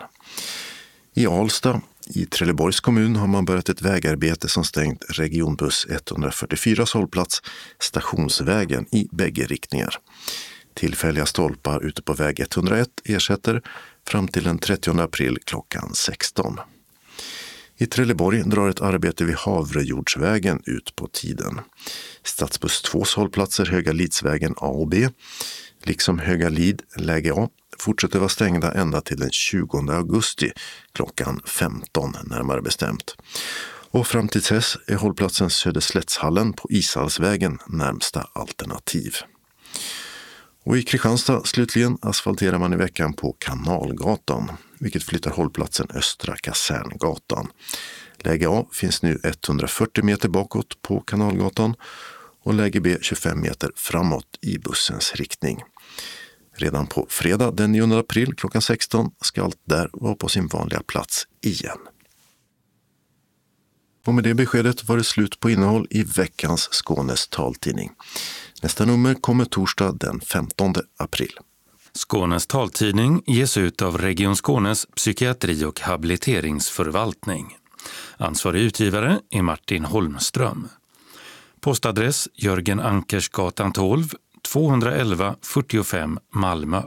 I Alsta i Trelleborgs kommun har man börjat ett vägarbete som stängt regionbuss 144 hållplats Stationsvägen i bägge riktningar. Tillfälliga stolpar ute på väg 101 ersätter fram till den 30 april klockan 16. I Trelleborg drar ett arbete vid Havrejordsvägen ut på tiden. Stadsbuss 2 hållplatser Höga Lidsvägen A och B, liksom Höga Lid läge A, fortsätter vara stängda ända till den 20 augusti klockan 15 närmare bestämt. Och fram till dess är hållplatsen Söderslättshallen på Ishallsvägen närmsta alternativ. Och i Kristianstad slutligen asfalterar man i veckan på Kanalgatan, vilket flyttar hållplatsen Östra Kaserngatan. Läge A finns nu 140 meter bakåt på Kanalgatan och läge B 25 meter framåt i bussens riktning. Redan på fredag den 9 april klockan 16 ska allt där vara på sin vanliga plats igen. Och med det beskedet var det slut på innehåll i veckans Skånes taltidning. Nästa nummer kommer torsdag den 15 april. Skånes taltidning ges ut av Region Skånes psykiatri och habiliteringsförvaltning. Ansvarig utgivare är Martin Holmström. Postadress Jörgen Ankersgatan 12, 211 45 Malmö.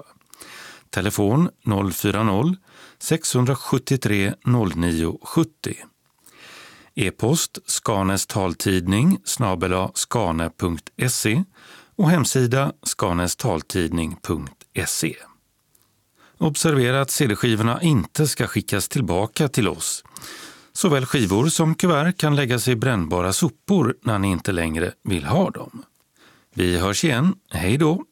Telefon 040-673 0970. E-post Skanes taltidning snabela skane.se och hemsida skanestaltidning.se. Observera att CD-skivorna inte ska skickas tillbaka till oss. Såväl skivor som kuvert kan läggas i brännbara sopor när ni inte längre vill ha dem. Vi hörs igen. Hej då!